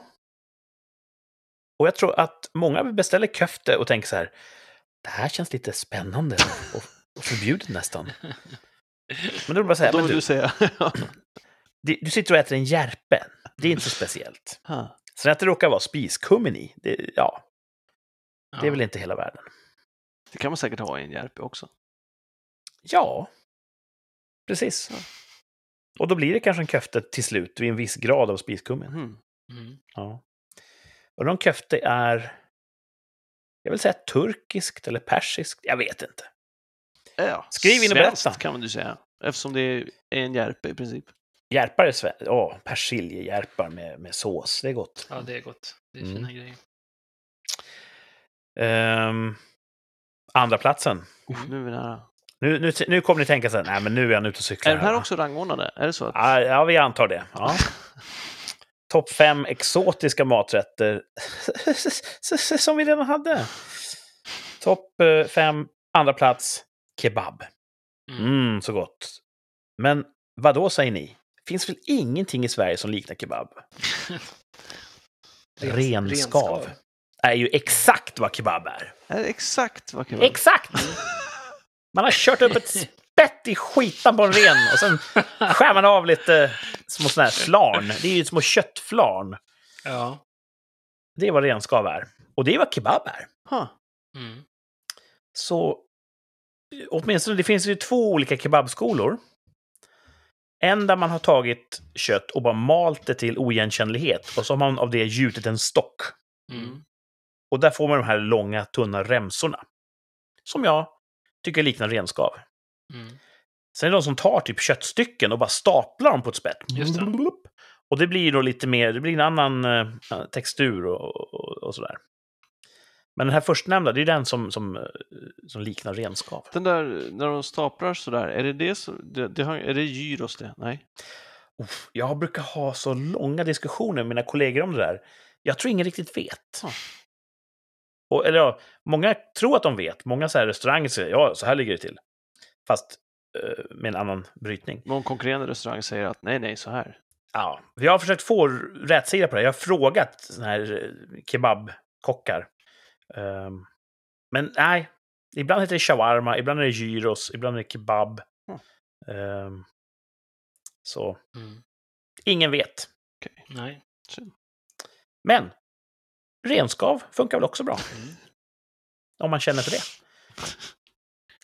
Och jag tror att många beställer köfte och tänker så här, det här känns lite spännande och, och förbjudet nästan. [LAUGHS] Men då bara att säga, Då men vill du, du säga... [CLEARS THROAT] du, sitter och äter en järpe. Det är inte så speciellt. [LAUGHS] Ha. Sen att det råkar vara spiskummin i, det, ja, det är Ja. väl inte hela världen. Det kan man säkert ha i en järpe också. Ja, precis. Och då blir det kanske en köfte till slut vid en viss grad av spiskummin. Mm. Mm. Ja. Och om köfte är, jag vill säga turkiskt eller persiskt, jag vet inte. Ja, Skriv in och svenskt berätta. kan man ju säga. Eftersom det är en järpe i princip. Järpar är svenskt, åh, persiljejärpar med, med sås, det är gott. ja, det är gott. Det är Mm. fina grejer. Ehm, andra platsen. Uff, nu är vi nära. Nu, nu, nu kommer ni tänka så här, nej men nu är han ute och cyklar. Är den här va? också rangordnade? Är det så att... Ja, ja, vi antar det. Ja. [LAUGHS] Topp fem exotiska maträtter [LAUGHS] som vi redan hade. Topp eh, fem, andra plats, kebab. Mm. Mm, så gott. Men vad då säger ni? Finns väl ingenting i Sverige som liknar kebab? [LAUGHS] Rens- Renskav. Är ju exakt vad kebab är. Är exakt vad kebab Exakt! Man har kört upp ett spett i skitan på en ren och sen skär man av lite små sådana här flarn. Det är ju små köttflarn. Ja. Det är vad renskav är. Och det är vad kebab är. Ha. Mm. Så åtminstone, det finns ju två olika kebabskolor. En där man har tagit kött och bara malt det till oigenkännlighet och så har man av det gjutit en stock. Mm. Och där får man de här långa, tunna remsorna. Som jag tycker liknar renskav. Mm. Sen är det de som tar typ köttstycken och bara staplar dem på ett spett. Just det. Och det blir då lite mer, det blir en annan eh, textur och, och, och sådär. Men den här förstnämnda, det är den som, som, eh, som liknar renskav. Den där, när de staplar sådär, är det det som... Det, det har, är det gyros det? Nej. Uff, jag brukar ha så långa diskussioner med mina kollegor om det där. Jag tror ingen riktigt vet. Ja. Och, eller ja, många tror att de vet. Många så här restauranger säger ja, så här ligger det till. Fast eh, med en annan brytning. Någon konkurrerande restaurang säger att nej, nej, så här. Ja, vi har försökt få rätsida på det. Jag har frågat såna här eh, kebabkockar. Ehm, men nej, ibland heter det shawarma, ibland är det gyros, ibland är det kebab. Ehm, så Mm. ingen vet. Nej. Men renskav funkar väl också bra. Mm. Om man känner för det.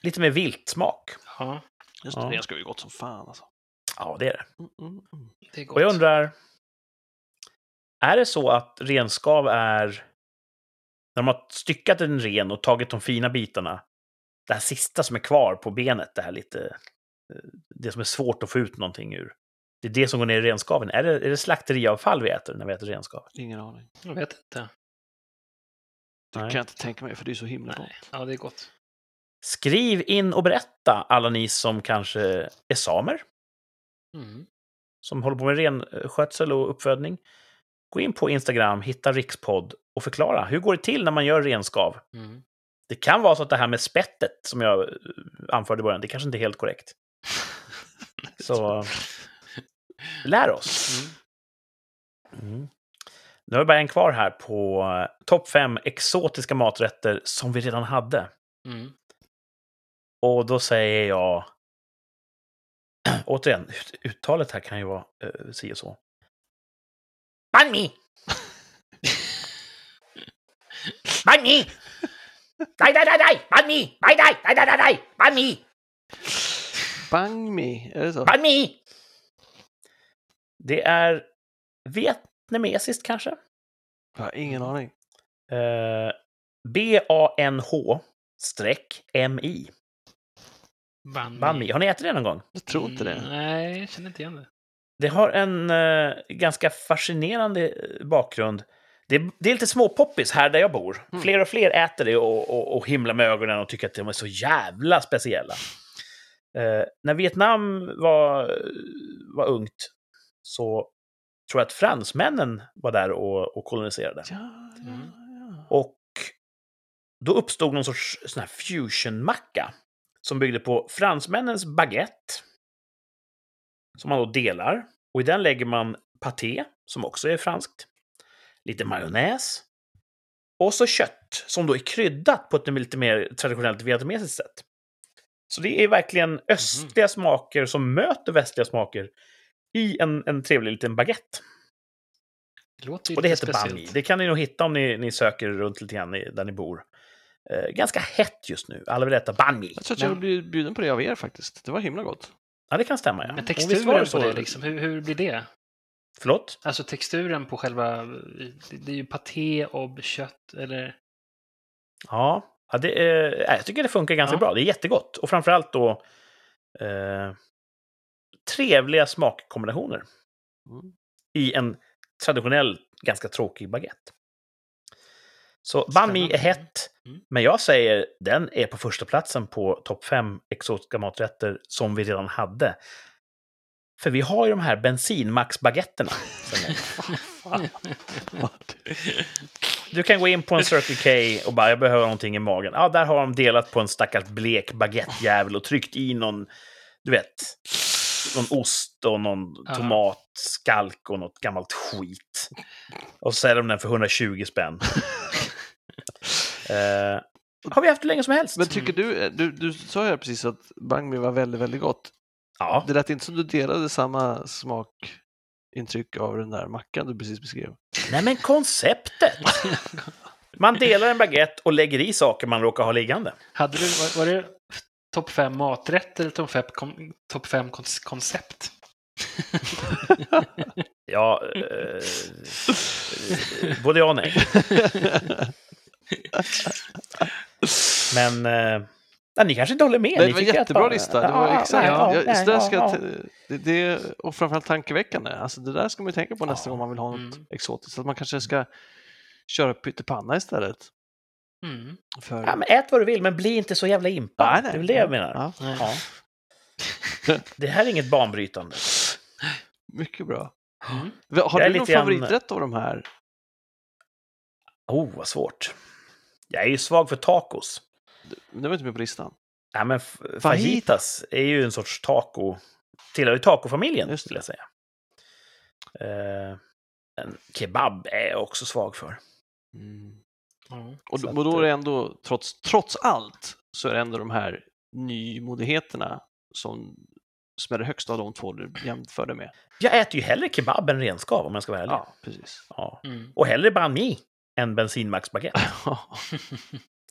Lite mer vilt smak. Ja, Just Ja. det, det ska ju gott som fan alltså. Ja, det är det. Mm, mm, mm. det är gott. Och jag undrar, är det så att renskav är... När de har styckat en ren och tagit de fina bitarna, det här sista som är kvar på benet, det här lite... eh, Det som är svårt att få ut någonting ur. Det är det som går ner i renskaven. Är det, är det slakteriavfall vi äter när vi äter renskav? Ingen aning. Jag vet inte. Det Nej. kan jag inte tänka mig, för det är så himla Nej. gott. Ja, det är gott. Skriv in och berätta, alla ni som kanske är samer, Mm. som håller på med renskötsel och uppfödning. Gå in på Instagram, hitta rikspodd och förklara. Hur går det till när man gör renskav? Mm. Det kan vara så att det här med spettet som jag eh, anförde i början, det kanske inte är helt korrekt. [LAUGHS] Så lär oss. Mm. Mm. Nu har vi bara en kvar här på eh, topp fem exotiska maträtter som vi redan hade. Mm. Och då säger jag... [CLEARS THROAT] Återigen, ut- uttalet här kan ju vara uh, si och så. Banh mi! Banh mi! Nej, nej, nej, nej! Banh mi! Nej, nej, nej, nej, nej, nej! Banh mi! Bang me, är det så? Banh mi! Det är vietnamesiskt kanske? Jag har ingen aning. Eh, B-A-N-H streck M-I. Mi. Banh mi. Har ni ätit det någon gång? Jag tror inte det. Mm, nej, jag känner inte igen det. Det har en eh, ganska fascinerande eh, bakgrund. Det är, det är lite småpoppis här där jag bor. Mm. Fler och fler äter det och, och, och himlar med ögonen och tycker att de är så jävla speciella. Eh, när Vietnam var, var ungt så tror jag att fransmännen var där och, och koloniserade. Ja, Mm. ja. Och då uppstod någon sorts sån här fusionmacka som byggde på fransmännens baguette, som man då delar. Och i den lägger man paté, som också är franskt, lite majonnäs och så kött, som då är kryddat på ett lite mer traditionellt vietnamesiskt sätt. Så det är verkligen östliga smaker som möter västliga smaker i en, en trevlig liten baguette. Det låter Och det heter banh speciellt. Det kan ni nog hitta om ni, ni söker runt lite grann där ni bor. Eh, ganska hett just nu. Alla vill äta banh. Jag tror att jag blir bjuden på det av er faktiskt. Det var himla gott. Ja, det kan stämma. Ja. Men texturen på det liksom, hur, hur blir det? Förlåt? Alltså texturen på själva, det, är ju paté och kött, eller? Ja, ja det, nej, jag tycker det funkar ganska Ja. bra. Det är jättegott. Och framförallt då eh, trevliga smakkombinationer Mm. i en traditionell, ganska tråkig baguette. Så banh mi är Spännande. hett, Mm. men jag säger den är på första platsen på topp fem exotiska maträtter som vi redan hade. För vi har ju de här bensinmaxbaguetterna. [LAUGHS] Du kan gå in på en Circle K och bara, jag behöver någonting i magen. Ja, där har de delat på en stackars blek baguettejävel och tryckt i någon, du vet, någon ost och någon Ja. tomatskalk och något gammalt skit. Och så säljer de den för 120 spänn. [LAUGHS] eh, har vi haft det länge som helst. Men tycker du, du, du sa ju precis att banh mi var väldigt, väldigt gott. ja, Det lät inte som du delade samma smakintryck av den där mackan du precis beskrev. nej men konceptet. Man delar en baguette och lägger i saker man råkar ha liggande. Hade du, var, var det topp fem maträtter eller topp fem, kom, top fem kon- koncept? [LAUGHS] Ja, eh, eh, både ja och nej. [LAUGHS] [LAUGHS] Men eh, ni kanske inte håller med? Nej, det var en att jättebra bara- lista. Det var Ja, exakt. ja, nej, ja, ska det, det, och framförallt tankeväckande. Alltså, det där ska man ju tänka på nästa gång man vill ha något Mm. exotiskt. Att man kanske ska köra pyttipanna istället. Mm. För... Ja, men ät vad du vill, men bli inte så jävla impad. Nej, nej. Det är väl det jag menar. Det här är inget banbrytande. [LAUGHS] mycket bra. Mm. Har du någon favoriträtt av de här? Oh, vad svårt. Jag är ju svag för tacos. Det var inte med på listan. Ja, men fajitas är ju en sorts taco. Tillhör ju tacofamiljen, Just det. skulle jag säga. Eh, en kebab är jag också svag för. Ja. Och, Så då- och då är det ändå, trots, trots allt, så är det ändå de här nymodigheterna som smäller högst av de två du jämförde med. Jag äter ju hellre kebab än renskav, om jag ska vara ärlig. Ja, precis. Ja. Mm. Och hellre banh mi än bensinmaxbaguette. [LAUGHS]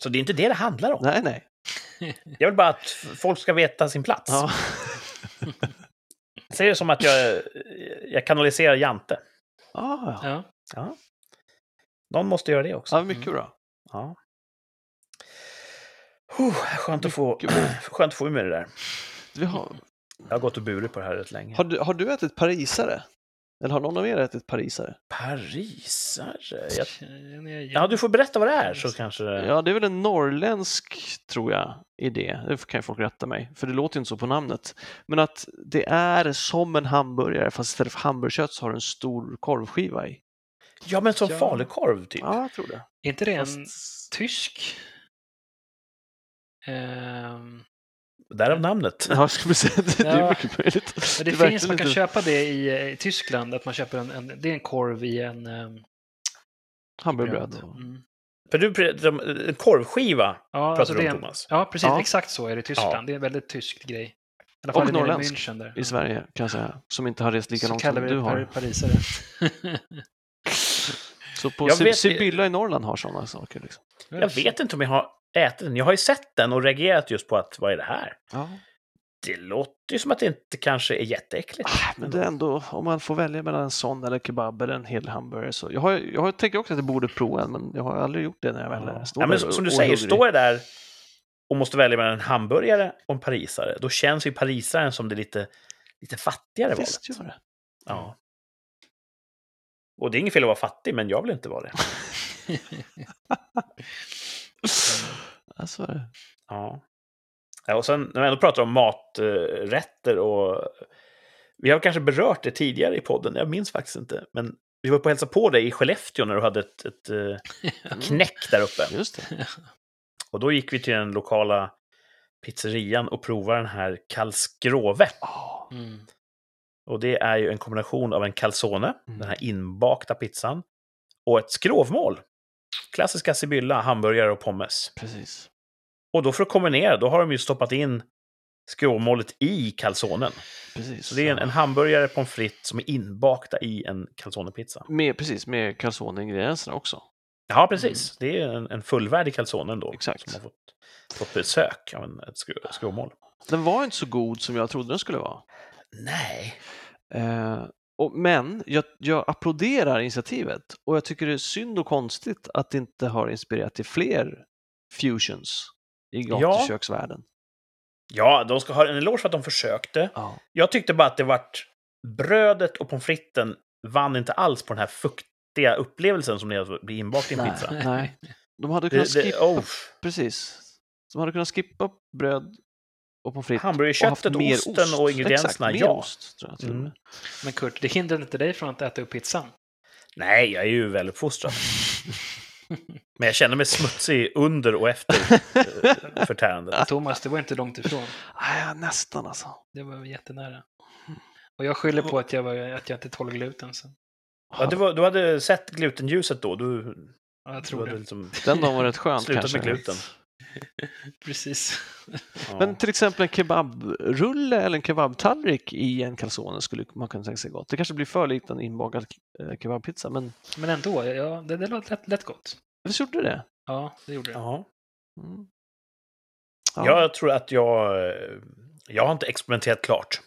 Så det är inte det det handlar om. nej, nej. Jag vill bara att folk ska veta sin plats. Ja. [LAUGHS] Ser det som att jag, jag kanaliserar Jante. Ah, ja. Ja. Någon måste göra det också. ja, mycket bra. Ja. Huh, skönt, att få, [CLEARS THROAT] skönt att få ur med det där. Vi har, Jag har gått och burit på det här rätt länge. har, du, har du ätit parisare? Eller har någon av er ätit parisare? Parisare? Jag... Ja, du får berätta vad det är så kanske... Ja, det är väl en norrländsk, tror jag, idé. Det kan ju folk rätta mig, för det låter ju inte så på namnet. Men att det är som en hamburgare, fast istället för hamburgerkött så har du en stor korvskiva i. Ja, men som Ja. falukorv typ. Ja, jag tror det. Är inte det en Fast... tysk? Ehm, Därav namnet. [LAUGHS] Ja, jag skulle säga det. Det är Ja. mycket möjligt. men det, är finns, man kan inte- köpa det i, i Tyskland, att man köper en, en, det är en korv i en... Um, Hamburgerbröd. Mm. För du, en korvskiva Ja, pratar alltså du det om, en, Thomas. ja, precis. Ja. Exakt så är det i Tyskland. Ja. Det är en väldigt tysk grej. I alla Och fall i norrländsk där. I Sverige, kan jag säga. Som inte har rest lika Så långt som vi du det har. par, parisare. [LAUGHS] Så på Sibylla i Norrland har sådana saker. Liksom. Jag vet inte om jag har ätit den. Jag har ju sett den och reagerat just på att vad är det här? Ja. Det låter ju som att det inte kanske är jätteäckligt. Ah, Men det är ändå, om man får välja mellan en sån eller kebab eller en hel hamburgare så. Jag, har, jag har, tänker också att jag borde prova en, men jag har aldrig gjort det när jag väl står Ja, men som du säger, står jag där och måste välja mellan en hamburgare och en parisare, då känns ju parisaren som det lite, lite fattigare valet. Visst gör det. Ja. Och det är inget fel att vara fattig, men jag vill inte vara det. [LAUGHS] [LAUGHS] Ja, så är det. Ja. ja och sen när vi ändå pratar om maträtter och... Vi har kanske berört det tidigare i podden, jag minns faktiskt inte. Men vi var på att hälsa på dig i Skellefteå när du hade ett, ett eh, [LAUGHS] knäck där uppe. Just det. [LAUGHS] Och då gick vi till den lokala pizzerian och provade den här Kalskrove. Ja. Mm. Och det är ju en kombination av en calzone, Mm. den här inbakta pizzan, och ett skrovmål. Klassiska sibylla, hamburgare och pommes. Precis. Och då för att kombinera, då har de ju stoppat in skrovmålet i calzonen. precis. Så det är en, en hamburgare, pommes frites som är inbakta i en calzonepizza. Med, precis, med calzone-ingredienserna också. Ja, precis. Det är en, en fullvärdig calzone då. Exakt. Som har fått, fått besök av en, ett skrovmål. Den var inte så god som jag trodde den skulle vara. Nej. Eh, och, men jag, jag applåderar initiativet och jag tycker det är synd och konstigt att det inte har inspirerat till fler fusions i gatuköksvärlden. Ja, de ska ha en eloge för att de försökte. Ja. Jag tyckte bara att det vart... Brödet och pommes fritesen vann inte alls på den här fuktiga upplevelsen som det är att bli inbakt i en pizza. Nej, de hade kunnat Det, det, skippa, oh, precis. De hade kunnat skippa bröd och pommes frites. hamburgerköttet, mer osten ost. och ingredienserna, Exakt, mer ja. ost, tror jag och Mm. Men Kurt, det hindrar inte dig från att äta upp pizzan. Nej, jag är ju väluppfostrad. [LAUGHS] Men jag känner mig smutsig under och efter eh, förtärandet. [LAUGHS] Thomas, det var inte långt ifrån. Nej, nästan alltså. Det var jättenära. Och jag skyller på att jag, var, att jag inte tål gluten. Så. Ja, du, var, du hade sett glutenljuset då? Du, Ja, jag du tror hade det. liksom Den dagen var rätt skönt slutat kanske. med gluten. [LAUGHS] Precis. Ja. Men till exempel en kebabrulle eller en kebabtallrik i en calzone skulle man kunna tänka sig gott. Det kanske blir för likt en inbakad eh, kebabpizza, men Men ändå, ja, det, det låter lätt, lätt gott. visst gjorde det? Ja, det gjorde det. Ja. Mm. Jag tror att jag... eh, Jag har inte experimenterat klart.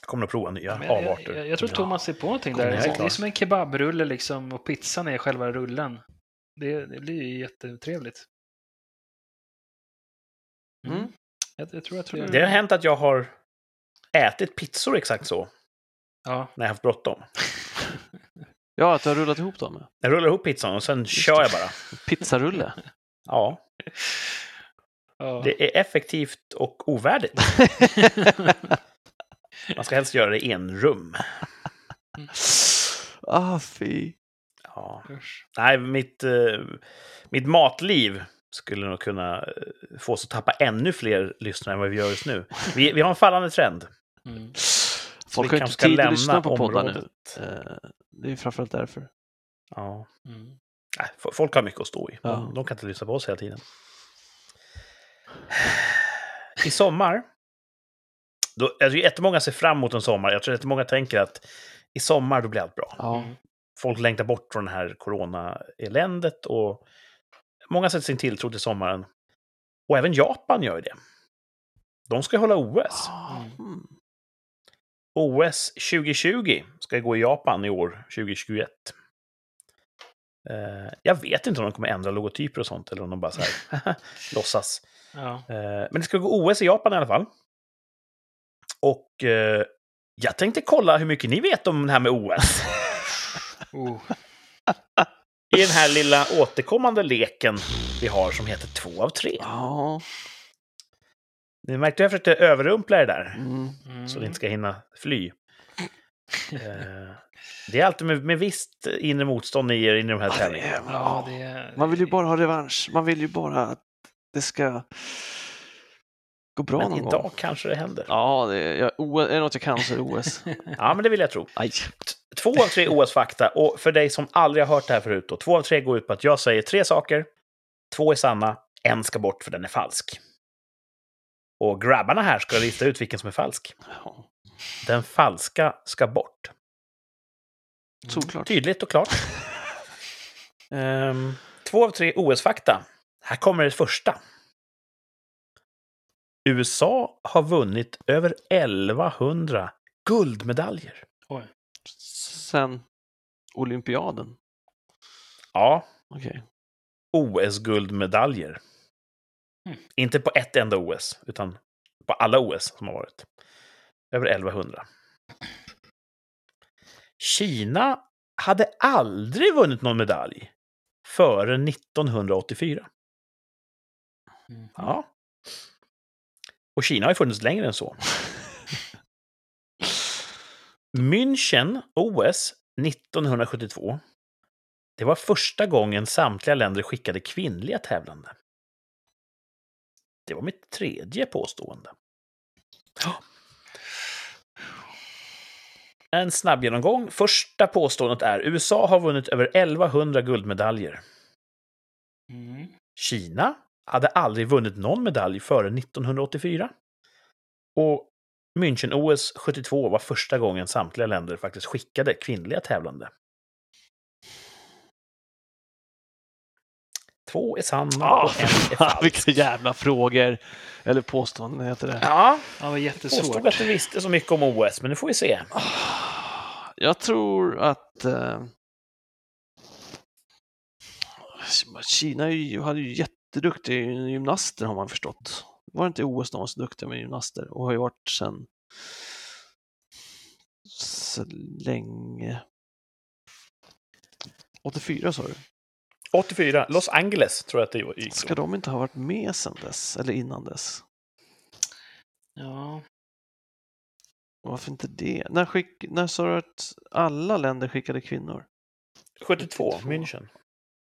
Jag kommer att prova nya Men jag, jag, avarter. jag, jag tror Thomas är på någonting Kommer där. Det, det är som en kebabrulle liksom och pizzan är själva rullen. Det, det blir ju jättetrevligt. Mm. Mm. Jag, jag tror att Tror det, Det har hänt att jag har ätit pizzor exakt så, Ja, när jag haft bråttom. [LAUGHS] Ja, att du har rullat ihop dem. Jag rullar ihop pizzan och sen kör jag bara. [LAUGHS] Pizzarulle. Ja, ja. det är effektivt och ovärdigt. [LAUGHS] Man ska helst göra det i en rum. ah, fy. Ja. Usch. Nej, mitt, eh, mitt matliv skulle nog kunna eh, få oss att tappa ännu fler lyssnare än vad vi gör just nu. Vi, vi har en fallande trend. Mm. Folk har kanske inte ska tid att lämna lyssna på poddar nu. området. Eh, Det är framförallt därför. Ja. Mm. Folk har mycket att stå i. De, Ja. de kan inte lyssna på oss hela tiden. I sommar... Då, jag tror jättemånga ser fram emot en sommar. Jag tror jättemånga tänker att i sommar då blir allt bra. Ja. Folk längtar bort från det här corona-eländet och många sätter sin tilltro till sommaren. Och även Japan gör det. De ska hålla OS. Mm. OS 2020 ska gå i Japan i år, 2021. Eh, jag vet inte om de kommer ändra logotyper och sånt, eller om de bara så här [LAUGHS] låtsas. Ja. Eh, men det ska gå OS i Japan i alla fall. Och eh, jag tänkte kolla hur mycket ni vet om det här med OS. [LAUGHS] Oh. [LAUGHS] I den här lilla återkommande leken vi har som heter två av tre. Ja. Ni märkte att jag försökte överrumpla det där, Mm. Mm. så ni inte ska hinna fly. Eh, det är alltid med, med visst inre motstånd ni ger in i de här tävlingarna. Ja, är... Man vill ju bara ha revansch. Man vill ju bara att det ska gå bra Men någon idag gång. kanske det händer. Ja, det är, jag, är det något jag kan så är det OS. [LAUGHS] Ja, men det vill jag tro. Aj. Två av tre OS-fakta, och för dig som aldrig har hört det här förut, då, två av tre går ut på att jag säger tre saker, två är sanna, en ska bort för den är falsk. Och grabbarna här ska lista ut vilken som är falsk. Den falska ska bort. Solklart. Tydligt och klart. [LAUGHS] Ehm, två av tre OS-fakta. Här kommer det första. USA har vunnit över 1100 guldmedaljer. Sen olympiaden. Ja, Okej. OS-guldmedaljer. Mm. Inte på ett enda OS, utan på alla OS som har varit. Över 1100. Kina hade aldrig vunnit någon medalj före 1984. Mm. Ja. Och Kina har ju funnits längre än så. München OS 1972. Det var första gången samtliga länder skickade kvinnliga tävlande. Det var mitt tredje påstående. En snabb genomgång. Första påståendet är USA har vunnit över 1100 guldmedaljer. Mm. Kina hade aldrig vunnit någon medalj före 1984. Och München-OS 72 var första gången samtliga länder faktiskt skickade kvinnliga tävlande. Två är sanna Ah, och en är falsk. [LAUGHS] vilka jävla frågor. Eller påståenden heter det. Ja, Ja, det var jättesvårt. påstod att du visste så mycket om OS, men nu får vi se. Jag tror att eh, Kina är ju, hade ju jätteduktiga gymnaster har man förstått. Var inte OS de var så duktiga med gymnaster och har ju varit sedan så länge. 84 sa du? 84, Los Angeles tror jag att det gick. Ska de inte ha varit med sedan dess eller innan dess? Ja, Varför inte det? När, skick, när sa du att alla länder skickade kvinnor? 72, 72. München.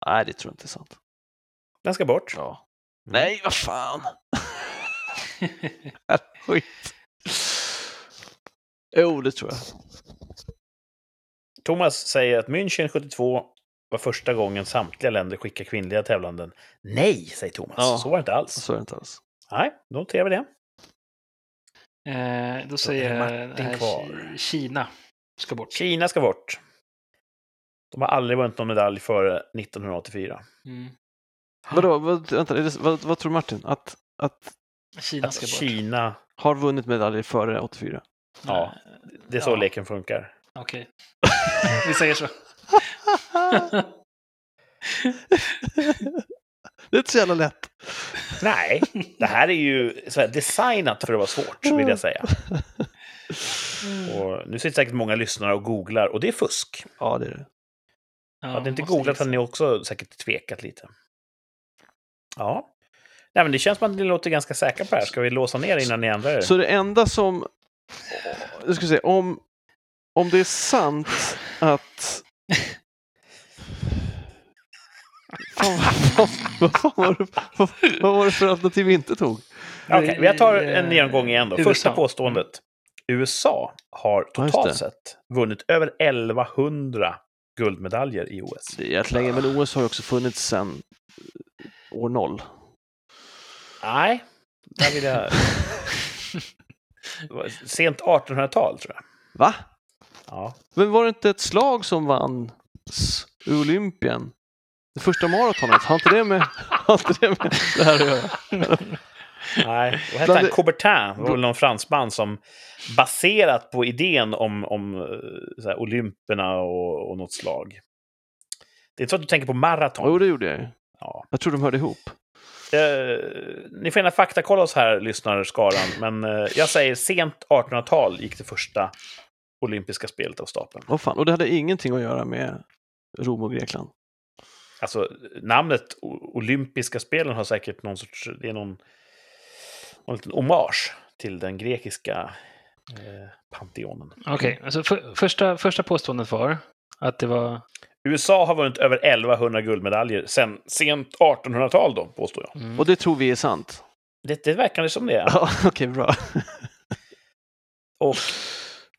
Nej, det tror jag inte är sant. Den ska bort. Ja. Nej, vad fan! [LAUGHS] Skit. Jo, det tror jag. Thomas säger att München 72 var första gången samtliga länder skickade kvinnliga tävlanden. Nej, säger Thomas. Ja. Så var det inte alls. Så är det inte alls. Nej, då noterar vi det. eh, då säger Martin här kvar. Ki- Kina ska bort. Kina ska bort. De har aldrig vunnit någon medalj före 1984. Mm. Vadå, vad, vänta, det, vad, vad tror Martin? Att, att Kina Att. Kina, har vunnit medaljer före 84? Ja, det är så Ja. leken funkar. Okej. Vi säger så. [LAUGHS] det är inte så jävla lätt. Nej, det här är ju så här designat för att vara svårt, vill jag säga. Och nu sitter säkert många lyssnare och googlar, och det är fusk. Ja, det är det. Ja, Hade inte googlat hade ni också säkert tvekat lite. Ja. Nej, men det känns som att ni låter ganska säkra på det här. Ska vi låsa ner innan ni ändrar er? Så det enda som... Jag ska säga, om, om det är sant att... Fan, vad, vad, fan var det, vad, vad var det för alternativ vi inte tog? Okej, jag tar en genomgång igen då. USA. Första påståendet. USA har totalt sett vunnit över 1100 guldmedaljer i OS. Det är jättelänge, men OS har ju också funnits sedan år noll. Nej, där vill jag... [LAUGHS] Sent 1800-tal, tror jag. Va? Ja. Men var det inte ett slag som vann s- Olympien? Det första maratonet, har inte det med, har inte det, med det här att göra? [LAUGHS] Nej, vad hette han? Coubertin, det var väl någon fransman som baserat på idén om, om eh, så här, Olymperna och, och något slag. Det är inte så att du tänker på maraton. Jo, det gjorde jag ju. Ja. Jag tror de hörde ihop. Eh, ni får gärna faktakolla oss här, lyssnarskaran, men eh, jag säger sent 1800-tal gick det första olympiska spelet av stapeln. Vad fan, och det hade ingenting att göra med Rom och Grekland. Alltså, namnet olympiska spelen har säkert någon sorts... Det är någon, någon liten hommage till den grekiska eh, panteonen. Okej, alltså för, första, första påståendet var att det var... USA har vunnit över 1100 guldmedaljer sen sent 1800-tal då, påstår jag. Mm. Och det tror vi är sant. Det, det verkar det som det. Ja, [LAUGHS] okej, bra. Och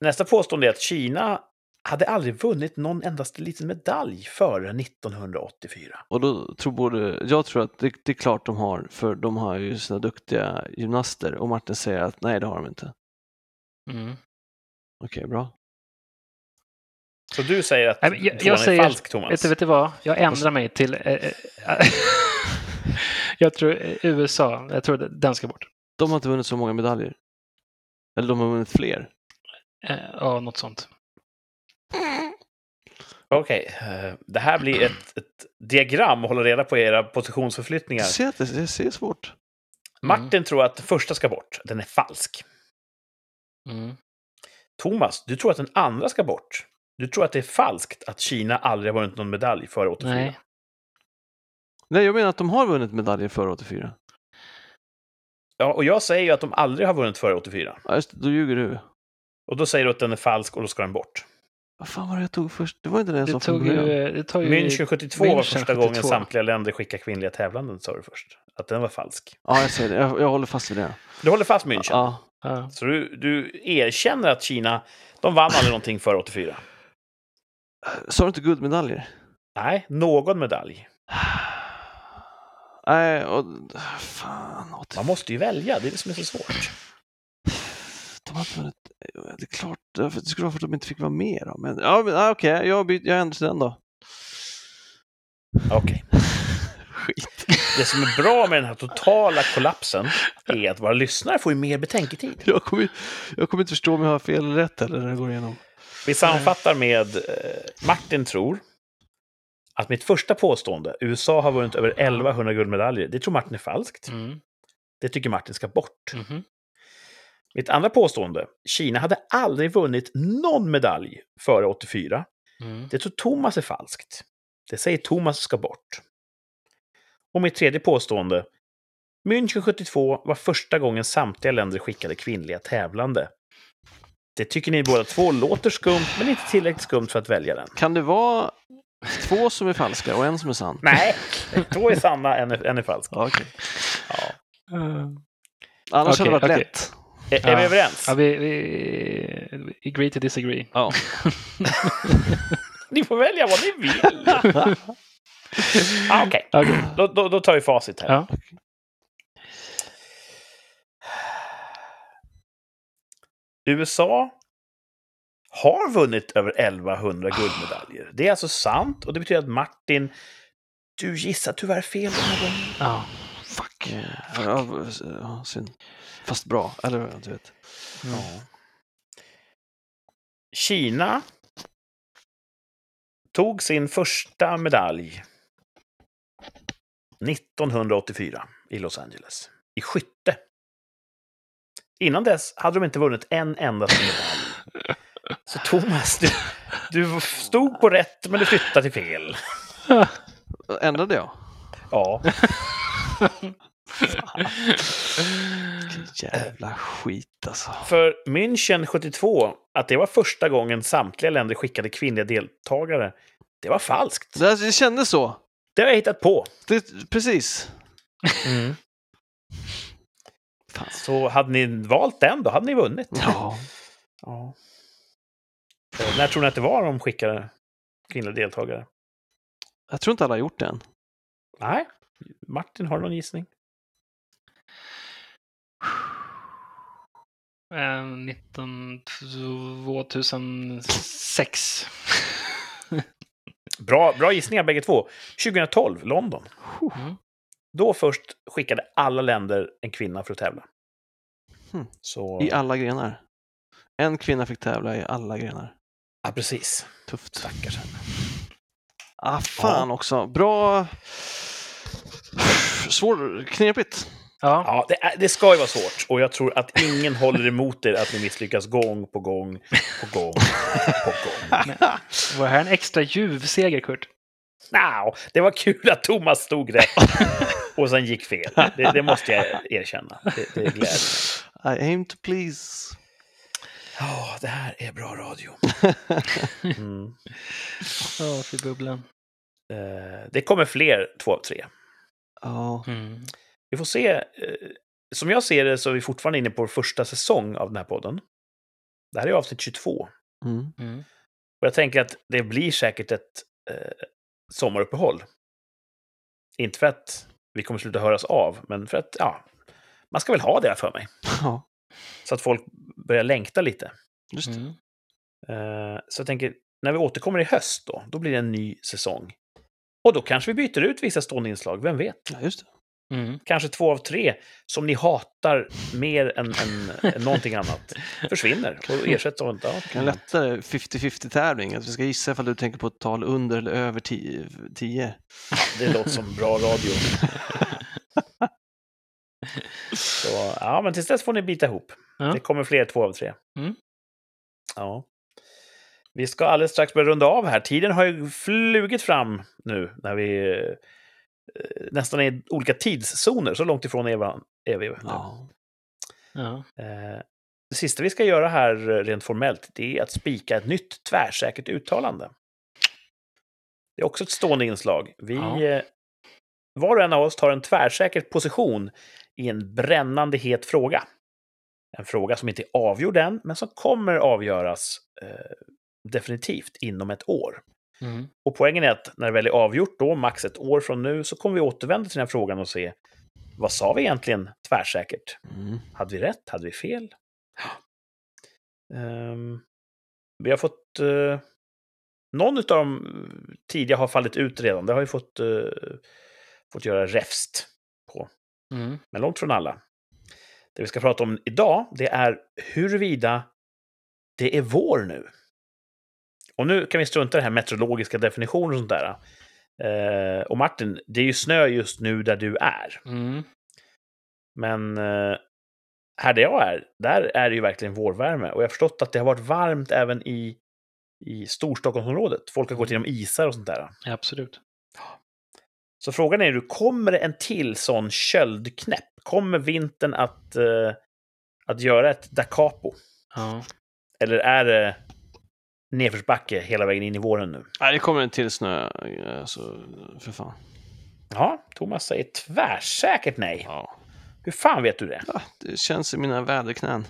nästa påstående är att Kina hade aldrig vunnit någon endaste liten medalj före 1984. Och då tror både, jag tror att det, det är klart de har, för de har ju sina duktiga gymnaster. Och Martin säger att nej, det har de inte. Mm. Okej, bra. Så du säger att Nej, jag- jag säger- är falsk, Thomas? Vet, du, vet du vad? Jag ändrar mig till... eh, eh, [LAUGHS] jag tror eh, USA, jag tror den ska bort. De har inte vunnit så många medaljer. Eller de har vunnit fler. Eh, ja, något sånt. Okej, eh, det här blir ett, ett diagram att hålla reda på era positionsförflyttningar. Du ser att det, det ser svårt. Martin tror att den första ska bort. Den är falsk. Mm. Thomas, du tror att den andra ska bort. Du tror att det är falskt att Kina aldrig har vunnit någon medalj före 84? Nej. Nej, jag menar att de har vunnit medaljer före 84. Ja, och jag säger ju att de aldrig har vunnit före 84. Ja, just det, då ljuger du. Och då säger du att den är falsk och då ska den bort. Vad fan var det jag tog först? Det var inte det jag Det sa från tog ju... Det tar ju München 72 var München första gången 72. samtliga länder skickade kvinnliga tävlanden, sa du först. Att den var falsk. Ja, jag säger det. Jag, jag håller fast vid det. Du håller fast München? Ja. Ja. Så du, du erkänner att Kina, de vann aldrig någonting före 84? Sa du inte guldmedaljer? Nej, någon medalj. [SIGHS] Nej, och... Fan, 84. Man måste ju välja, det är det som är så svårt. De inte vunnit... Det är klart, det skulle vara för att de inte fick vara med då. Men, ja, men ja, okej, jag, byt- jag ändrar till den då. Okej. [LAUGHS] Skit. Det som är bra med den här totala kollapsen är att våra lyssnare får ju mer betänketid. Jag kommer, jag kommer inte förstå om jag har fel eller rätt eller när det går igenom. Vi sammanfattar med eh, Martin tror att mitt första påstående, USA har vunnit över 1100 guldmedaljer, det tror Martin är falskt. Mm. Det tycker Martin ska bort. Mhm. Mitt andra påstående, Kina hade aldrig vunnit någon medalj före 84. Mm. Det tror Thomas är falskt. Det säger Thomas ska bort. Och mitt tredje påstående, München 72 var första gången samtliga länder skickade kvinnliga tävlande. Det tycker ni båda två låter skumt, men inte tillräckligt skumt för att välja den. Kan det vara två som är falska och en som är sann? Nej, två är sanna, en är, en är falsk. Ja, okej. Ja. Annars hade det varit okej. lätt. Är, är Ja. vi överens? Ja, vi, vi, agree to disagree. Ja. [LAUGHS] Ni får välja vad ni vill. [LAUGHS] ah, Okej, Okej. då, då, då tar vi facit här. Ja. USA har vunnit över 1100 guldmedaljer. Det är alltså sant och det betyder att Martin, du gissar tyvärr fel den här gången. Ja. Fuck. Ja, synd. Fast bra, eller du vet. Ja. Kina tog sin första medalj 1984 i Los Angeles i skytte. Innan dess hade de inte vunnit en enda medalj. Så Thomas, du, du stod på rätt men du flyttade till fel. Ändrade jag? Ja, jävla skit alltså. för München 72, att det var första gången samtliga länder skickade kvinnliga deltagare, det var falskt. Det, det kändes så. Det har jag hittat på. Det, precis. Så hade ni valt den, då hade ni vunnit. Ja. Ja. Eh, När tror ni att det var de skickade kvinnliga deltagare? Jag tror inte alla har gjort det än. Nej. Martin, har du någon gissning? Eh, 19... 2006. Bra, bra gissningar bägge två. 2012, London. Mm. Då först skickade alla länder en kvinna för att tävla. Hmm. Så... I alla grenar. En kvinna fick tävla i alla grenar. Ja, precis. Tufft. Stackars henne. Ah, fan också. Bra. Svår, knepigt. Ja. Ja, det, är, det ska ju vara svårt. Och jag tror att ingen håller emot er att ni misslyckas gång på gång på gång på gång. [LAUGHS] Var det här en extra ljuv seger, Kurt? Now, det var kul att Thomas stod rätt [LAUGHS] och sen gick fel. Det, det måste jag erkänna. Det, det gläder mig. I aim to please. Ja, det här är bra radio. [LAUGHS] Mm. Ja, för bubblan. Eh, det kommer fler två av tre. Ja. Mm. Vi får se. Eh, som jag ser det så är vi fortfarande inne på vår första säsong av den här podden. Det här är avsnitt 22. Mm. Mm. Och jag tänker att det blir säkert ett eh, sommaruppehåll. Inte för att vi kommer sluta höras av, men för att, ja, man ska väl ha det här för mig. ja, Så att folk börjar längta lite. just det. Mm. Eh, så jag tänker, när vi återkommer i höst då, då blir det en ny säsong. Och då kanske vi byter ut vissa stående inslag, vem vet? Ja, just det. Mm. Kanske två av tre som ni hatar mer än, än, än någonting annat [LAUGHS] försvinner och ersätts av ett annat. En lättare 50-50 tävling. Att vi ska gissa ifall du tänker på ett tal under eller över 10. Det låter som bra radio. [LAUGHS] Så, ja, men tills dess får ni bita ihop. Ja. Det kommer fler två av tre. Mm. Ja. Vi ska alldeles strax börja runda av här. Tiden har ju flugit fram nu när vi nästan är i olika tidszoner. Så långt ifrån är, vi. nu. Ja. Ja. Eh, det sista vi ska göra här eh, rent formellt, det är att spika ett nytt tvärsäkert uttalande. Det är också ett stående inslag. Vi, Ja. eh, var och en av oss tar en tvärsäker position i en brännande het fråga. En fråga som inte är avgjord än, men som kommer avgöras eh, definitivt inom ett år. Mm. Och poängen är att när det väl är avgjort, då, max ett år från nu, så kommer vi återvända till den här frågan och se vad sa vi egentligen tvärsäkert? Mm. Hade vi rätt? Hade vi fel? Ehm, vi har fått... Uh, någon av de tidiga har fallit ut redan. Det har vi fått, eh, fått göra räfst på. Mm. Men långt från alla. Det vi ska prata om idag, det är huruvida det är vår nu. Och nu kan vi strunta i den här meteorologiska definitionen och sånt där. Eh, och Martin, det är ju snö just nu där du är. Mm. Men eh, här där jag är, där är det ju verkligen vårvärme. Och jag har förstått att det har varit varmt även i, i Storstockholmsområdet. Folk har gått genom isar och sånt där. Ja, absolut. Så frågan är kommer det en till sån köldknäpp? Kommer vintern att, eh, att göra ett da capo? Ja. Eller är det nedförsbacke hela vägen in i våren nu? Nej, det kommer en till snö, alltså, för fan. Ja, Thomas säger tvärsäkert nej. Ja. Hur fan vet du det? Ja, det känns i mina väderknän.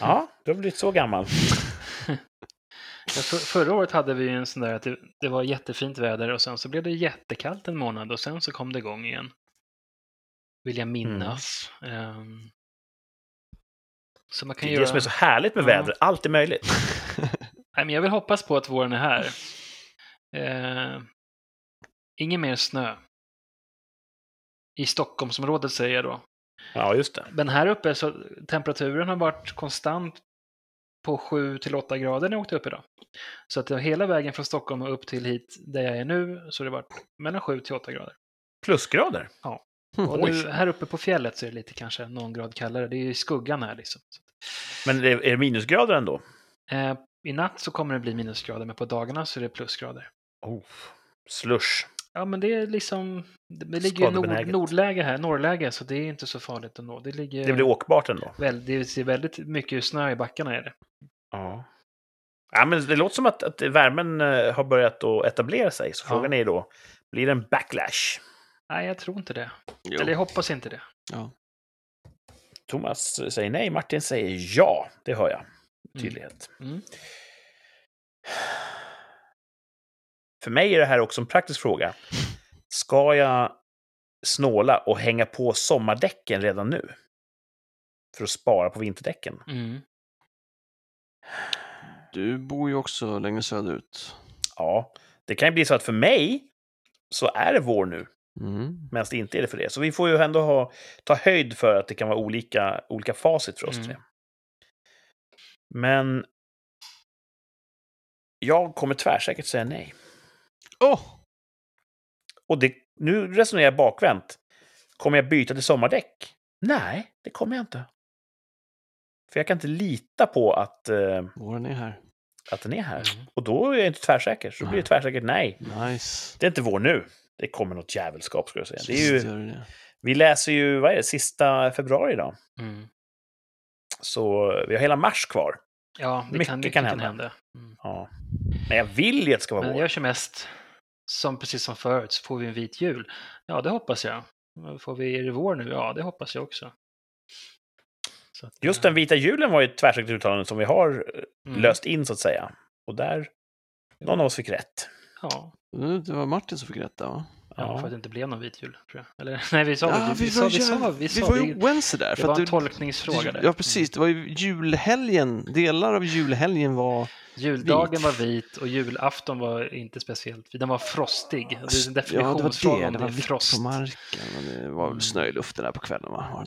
Ja, du har blivit så gammal. [LAUGHS] Ja, för, förra året hade vi en sån där att det, det var jättefint väder och sen så blev det jättekallt en månad och sen så kom det igång igen. Vill jag minnas. Ehm, så man Det kan är göra... det som är så härligt med Ja. väder. Allt är möjligt. [LAUGHS] Nej, men jag vill hoppas på att våren är här. Eh, ingen mer snö. I Stockholmsområdet säger jag då. Ja, just det. Men här uppe så temperaturen har varit konstant på 7 till 8 grader när jag åkte upp idag. Så att hela vägen från Stockholm och upp till hit där jag är nu så har det varit mellan 7 till 8 grader. Plusgrader. Och Oj. nu, här uppe på fjället så är det lite kanske någon grad kallare. Det är ju skuggan här liksom. Men är det minusgrader ändå? Eh, I natt så kommer det bli minusgrader men på dagarna så är det plusgrader. Oh. Slush. Ja, men det är liksom... Det ligger ju nord, nordläge här, norrläge, så det är inte så farligt ändå. Det ligger... Det blir åkbart ändå. väl, det är väldigt mycket snö i backarna är det. Ja. ja men det låter som att, att värmen eh, har börjat att etablera sig. Så Ja. frågan är då, blir det en backlash? Nej, jag tror inte det. Jo. Eller jag hoppas inte det. Ja. Thomas säger nej, Martin säger ja. Det hör jag tydlighet. Mm. För mig är det här också en praktisk fråga. Ska jag snåla och hänga på sommardäcken redan nu? För att spara på vinterdäcken. Mm. Du bor ju också längre söderut. Ja, det kan ju bli så att för mig så är det vår nu, Mm. medan det inte är det för det. Så vi får ju ändå ha, ta höjd för att det kan vara olika, olika facit för oss Mm. tre. Men jag kommer tvärsäkert säga nej. Åh! Och det, nu resonerar jag bakvänt. Kommer jag byta till sommardäck? Nej, det kommer jag inte. För jag kan inte lita på att, eh, Våren är här. att den är här. Mm. Och då är jag inte tvärsäker. Så blir det Nej. tvärsäkert nej. Nice. Det är inte vår nu. Det kommer något jävelskap, skulle jag säga. Det är ju, vi läser ju, vad är det, sista februari idag. Mm. Så vi har hela mars kvar. Ja, det Mycket kan, kan mycket kan hända. hända. Mm. Ja. Men jag vill ju att det ska vara Men vår. jag kör mest, som precis som förut, så får vi en vit jul. Ja, det hoppas jag. Får vi, är det vår nu? Ja, det hoppas jag också. Så att, Just eh, den vita julen var ju ett tvärsäkert uttalande som vi har eh, mm. löst in, så att säga. Och där, någon av oss fick rätt. Ja, Nu, Det var Martin som fick rätt där, va? Ja, Ja. för att det inte blev någon vit jul, tror jag. Eller [LAUGHS] nej, vi sa Ja, vi, vi, sa, vi sa, vi vi sa, var ju oense där. det för var att en du- tolkningsfråga där. Ja, precis. Det var ju julhelgen. Delar av julhelgen var... Juldagen Vit. var vit och julafton var inte speciellt. Den var frostig. Det är en Ja, det var definitionsfråga det. om Det det var vitt frost. på marken. Men det var väl snö i luften där på kvällen, va? Var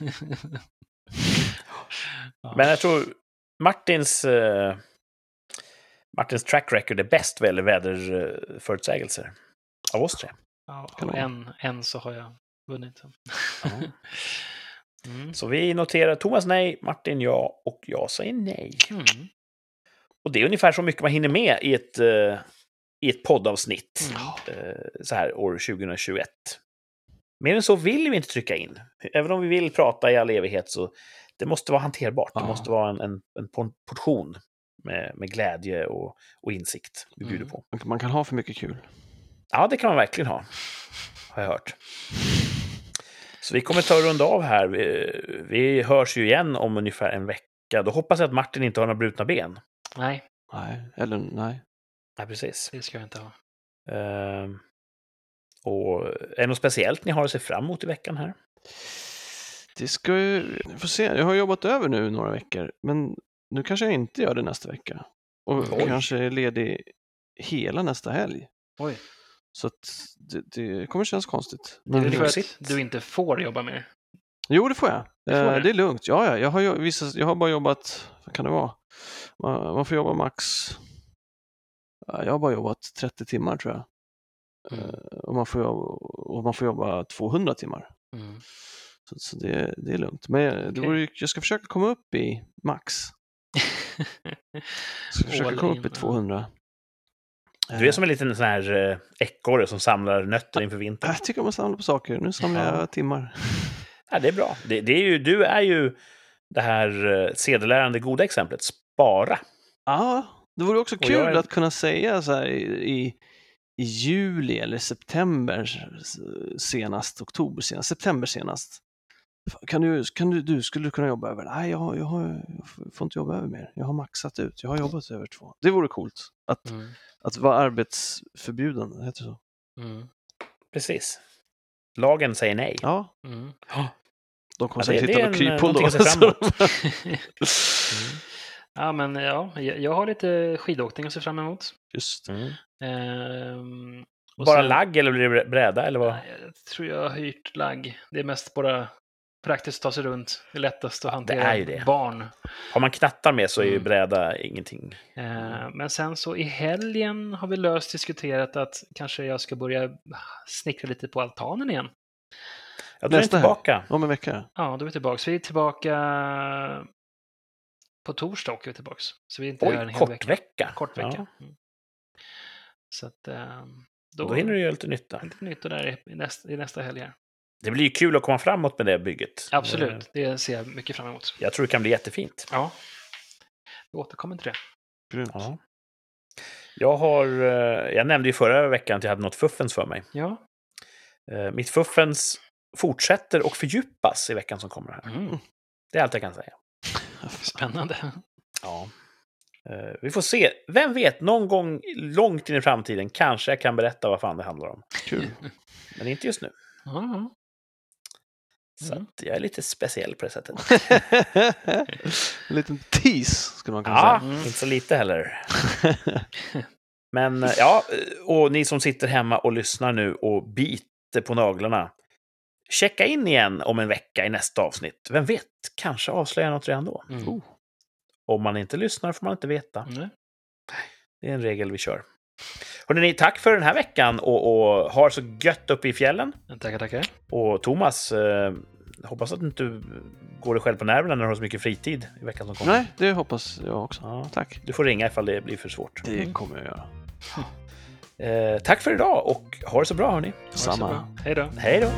det inte det? [LAUGHS] Ja. Men jag tror Martins, eh, Martins track record är bäst vad gäller väderförutsägelser. Av oss tre. Ja, det en, en så har jag vunnit. [LAUGHS] mm. Så vi noterar Thomas nej, Martin ja och jag säger nej. Mm. Och det är ungefär så mycket man hinner med i ett, eh, i ett poddavsnitt Mm. eh, så här år 2021. Mer än så vill vi inte trycka in. Även om vi vill prata i all evighet så det måste vara hanterbart. Det Ja. måste vara en, en, en por- portion med, med glädje och, och insikt vi bjuder Mm. på. Man kan ha för mycket kul. Ja, det kan man verkligen ha. Har jag hört. Så vi kommer ta runda av här. Vi, vi hörs ju igen om ungefär en vecka. Då hoppas jag att Martin inte har några brutna ben. Nej, Nej, eller nej. Ja, precis. det ska jag inte ha. Ehm, och är det något speciellt ni har att se fram emot i veckan här? Det ska ju, vi får se, jag har jobbat över nu några veckor, men nu kanske jag inte gör det nästa vecka. Och Oj. kanske är ledig hela nästa helg. Oj, Så att det, det kommer kännas konstigt. det är Men, väl för att du inte får jobba mer? jo, det får jag. Det får Eh, det är lugnt. Ja, ja, jag har, vissa, jag har bara jobbat, vad kan det vara? Man, man får jobba max, ja, jag har bara jobbat 30 timmar tror jag. Mm. Eh, och, man får jobba, och man får jobba 200 timmar. Mm. Så, så det, det är lugnt. Men det Okej. vore, jag ska försöka komma upp i max. [LAUGHS] Jag ska försöka komma upp i ja. 200. Du är som en liten sån här eh, ekorre som samlar nötter inför vintern. Jag tycker om att samla på saker. Nu samlar Ja. jag timmar. Ja, det är bra. Det, det är ju, du är ju det här eh, sedelärande goda exemplet. Spara. Ja, det vore också kul är- att kunna säga så här i, i, juli eller september senast, oktober senast, september senast. Kan du, kan du, du, skulle du kunna jobba över? Nej, jag, jag, har, jag får inte jobba över mer. Jag har maxat ut. Jag har jobbat över två. Det vore coolt. Att, Mm. att vara arbetsförbjuden, heter det så? Mm. Precis. Lagen säger nej. Ja, Mm. [GASPS] de kommer det- säkert det hitta något en, kryphål då. emot. [LAUGHS] ja, men ja, jag har lite skidåkning att se fram emot. Just Mm. Ehm, och Bara sen- lagg eller blir det bräda eller vad? Nej, Jag tror jag har hyrt lagg. Det är mest bara praktiskt att ta sig runt. Det är lättast att hantera är ju det. barn. Har man knattar med så är ju Mm. bräda ingenting. Eh, Men sen så i helgen har vi löst diskuterat att kanske jag ska börja snickra lite på altanen igen. Ja, då är tillbaka. Om en vecka. Ja, då är vi tillbaka. Vi är tillbaka på torsdag åker vi tillbaka. Så vi är inte här en Oj, hel vecka. kortvecka. Kort vecka. Ja. Mm. Så att eh, Då, då, hinner du göra lite nytta. lite nytta där i nästa, i nästa helg här. Det blir ju kul att komma framåt med det bygget. Eh, Absolut, det ser jag mycket fram emot. Jag tror det kan bli jättefint. Ja, vi återkommer till det. Grymt. Ja. Jag har, eh, jag nämnde ju förra veckan att jag hade något fuffens för mig. Ja. Eh, Mitt fuffens fortsätter och fördjupas i veckan som kommer här. Mm. Det är allt jag kan säga. [LAUGHS] Spännande. Ja. Eh, Vi får se. Vem vet, någon gång långt in i framtiden kanske jag kan berätta vad fan det handlar om. Kul. [LAUGHS] Men inte just nu. Ja, Så Mm. att jag är lite speciell på det sättet. [LAUGHS] en liten tease skulle man kunna Ja, Mm. inte så lite heller. säga. [LAUGHS] Men eh, ja, och ni som sitter hemma och lyssnar nu och biter på naglarna. Checka in igen om en vecka i nästa avsnitt. Vem vet, kanske avslöjar jag något redan då. Mm. Oh. Om man inte lyssnar får man inte veta. Det är en regel vi kör. Hörrni, tack för den här veckan och, och ha så gött uppe i fjällen. Tackar, tackar. Och Thomas, eh, hoppas att du inte går dig själv på nerverna när du har så mycket fritid i veckan som kommer. Nej, det hoppas jag också. Ja, Tack. du får ringa ifall det blir för svårt. Det Mm. kommer jag göra. [LAUGHS] Eh, tack för idag och ha det så bra hörni. Samma. Hej då. Hej då!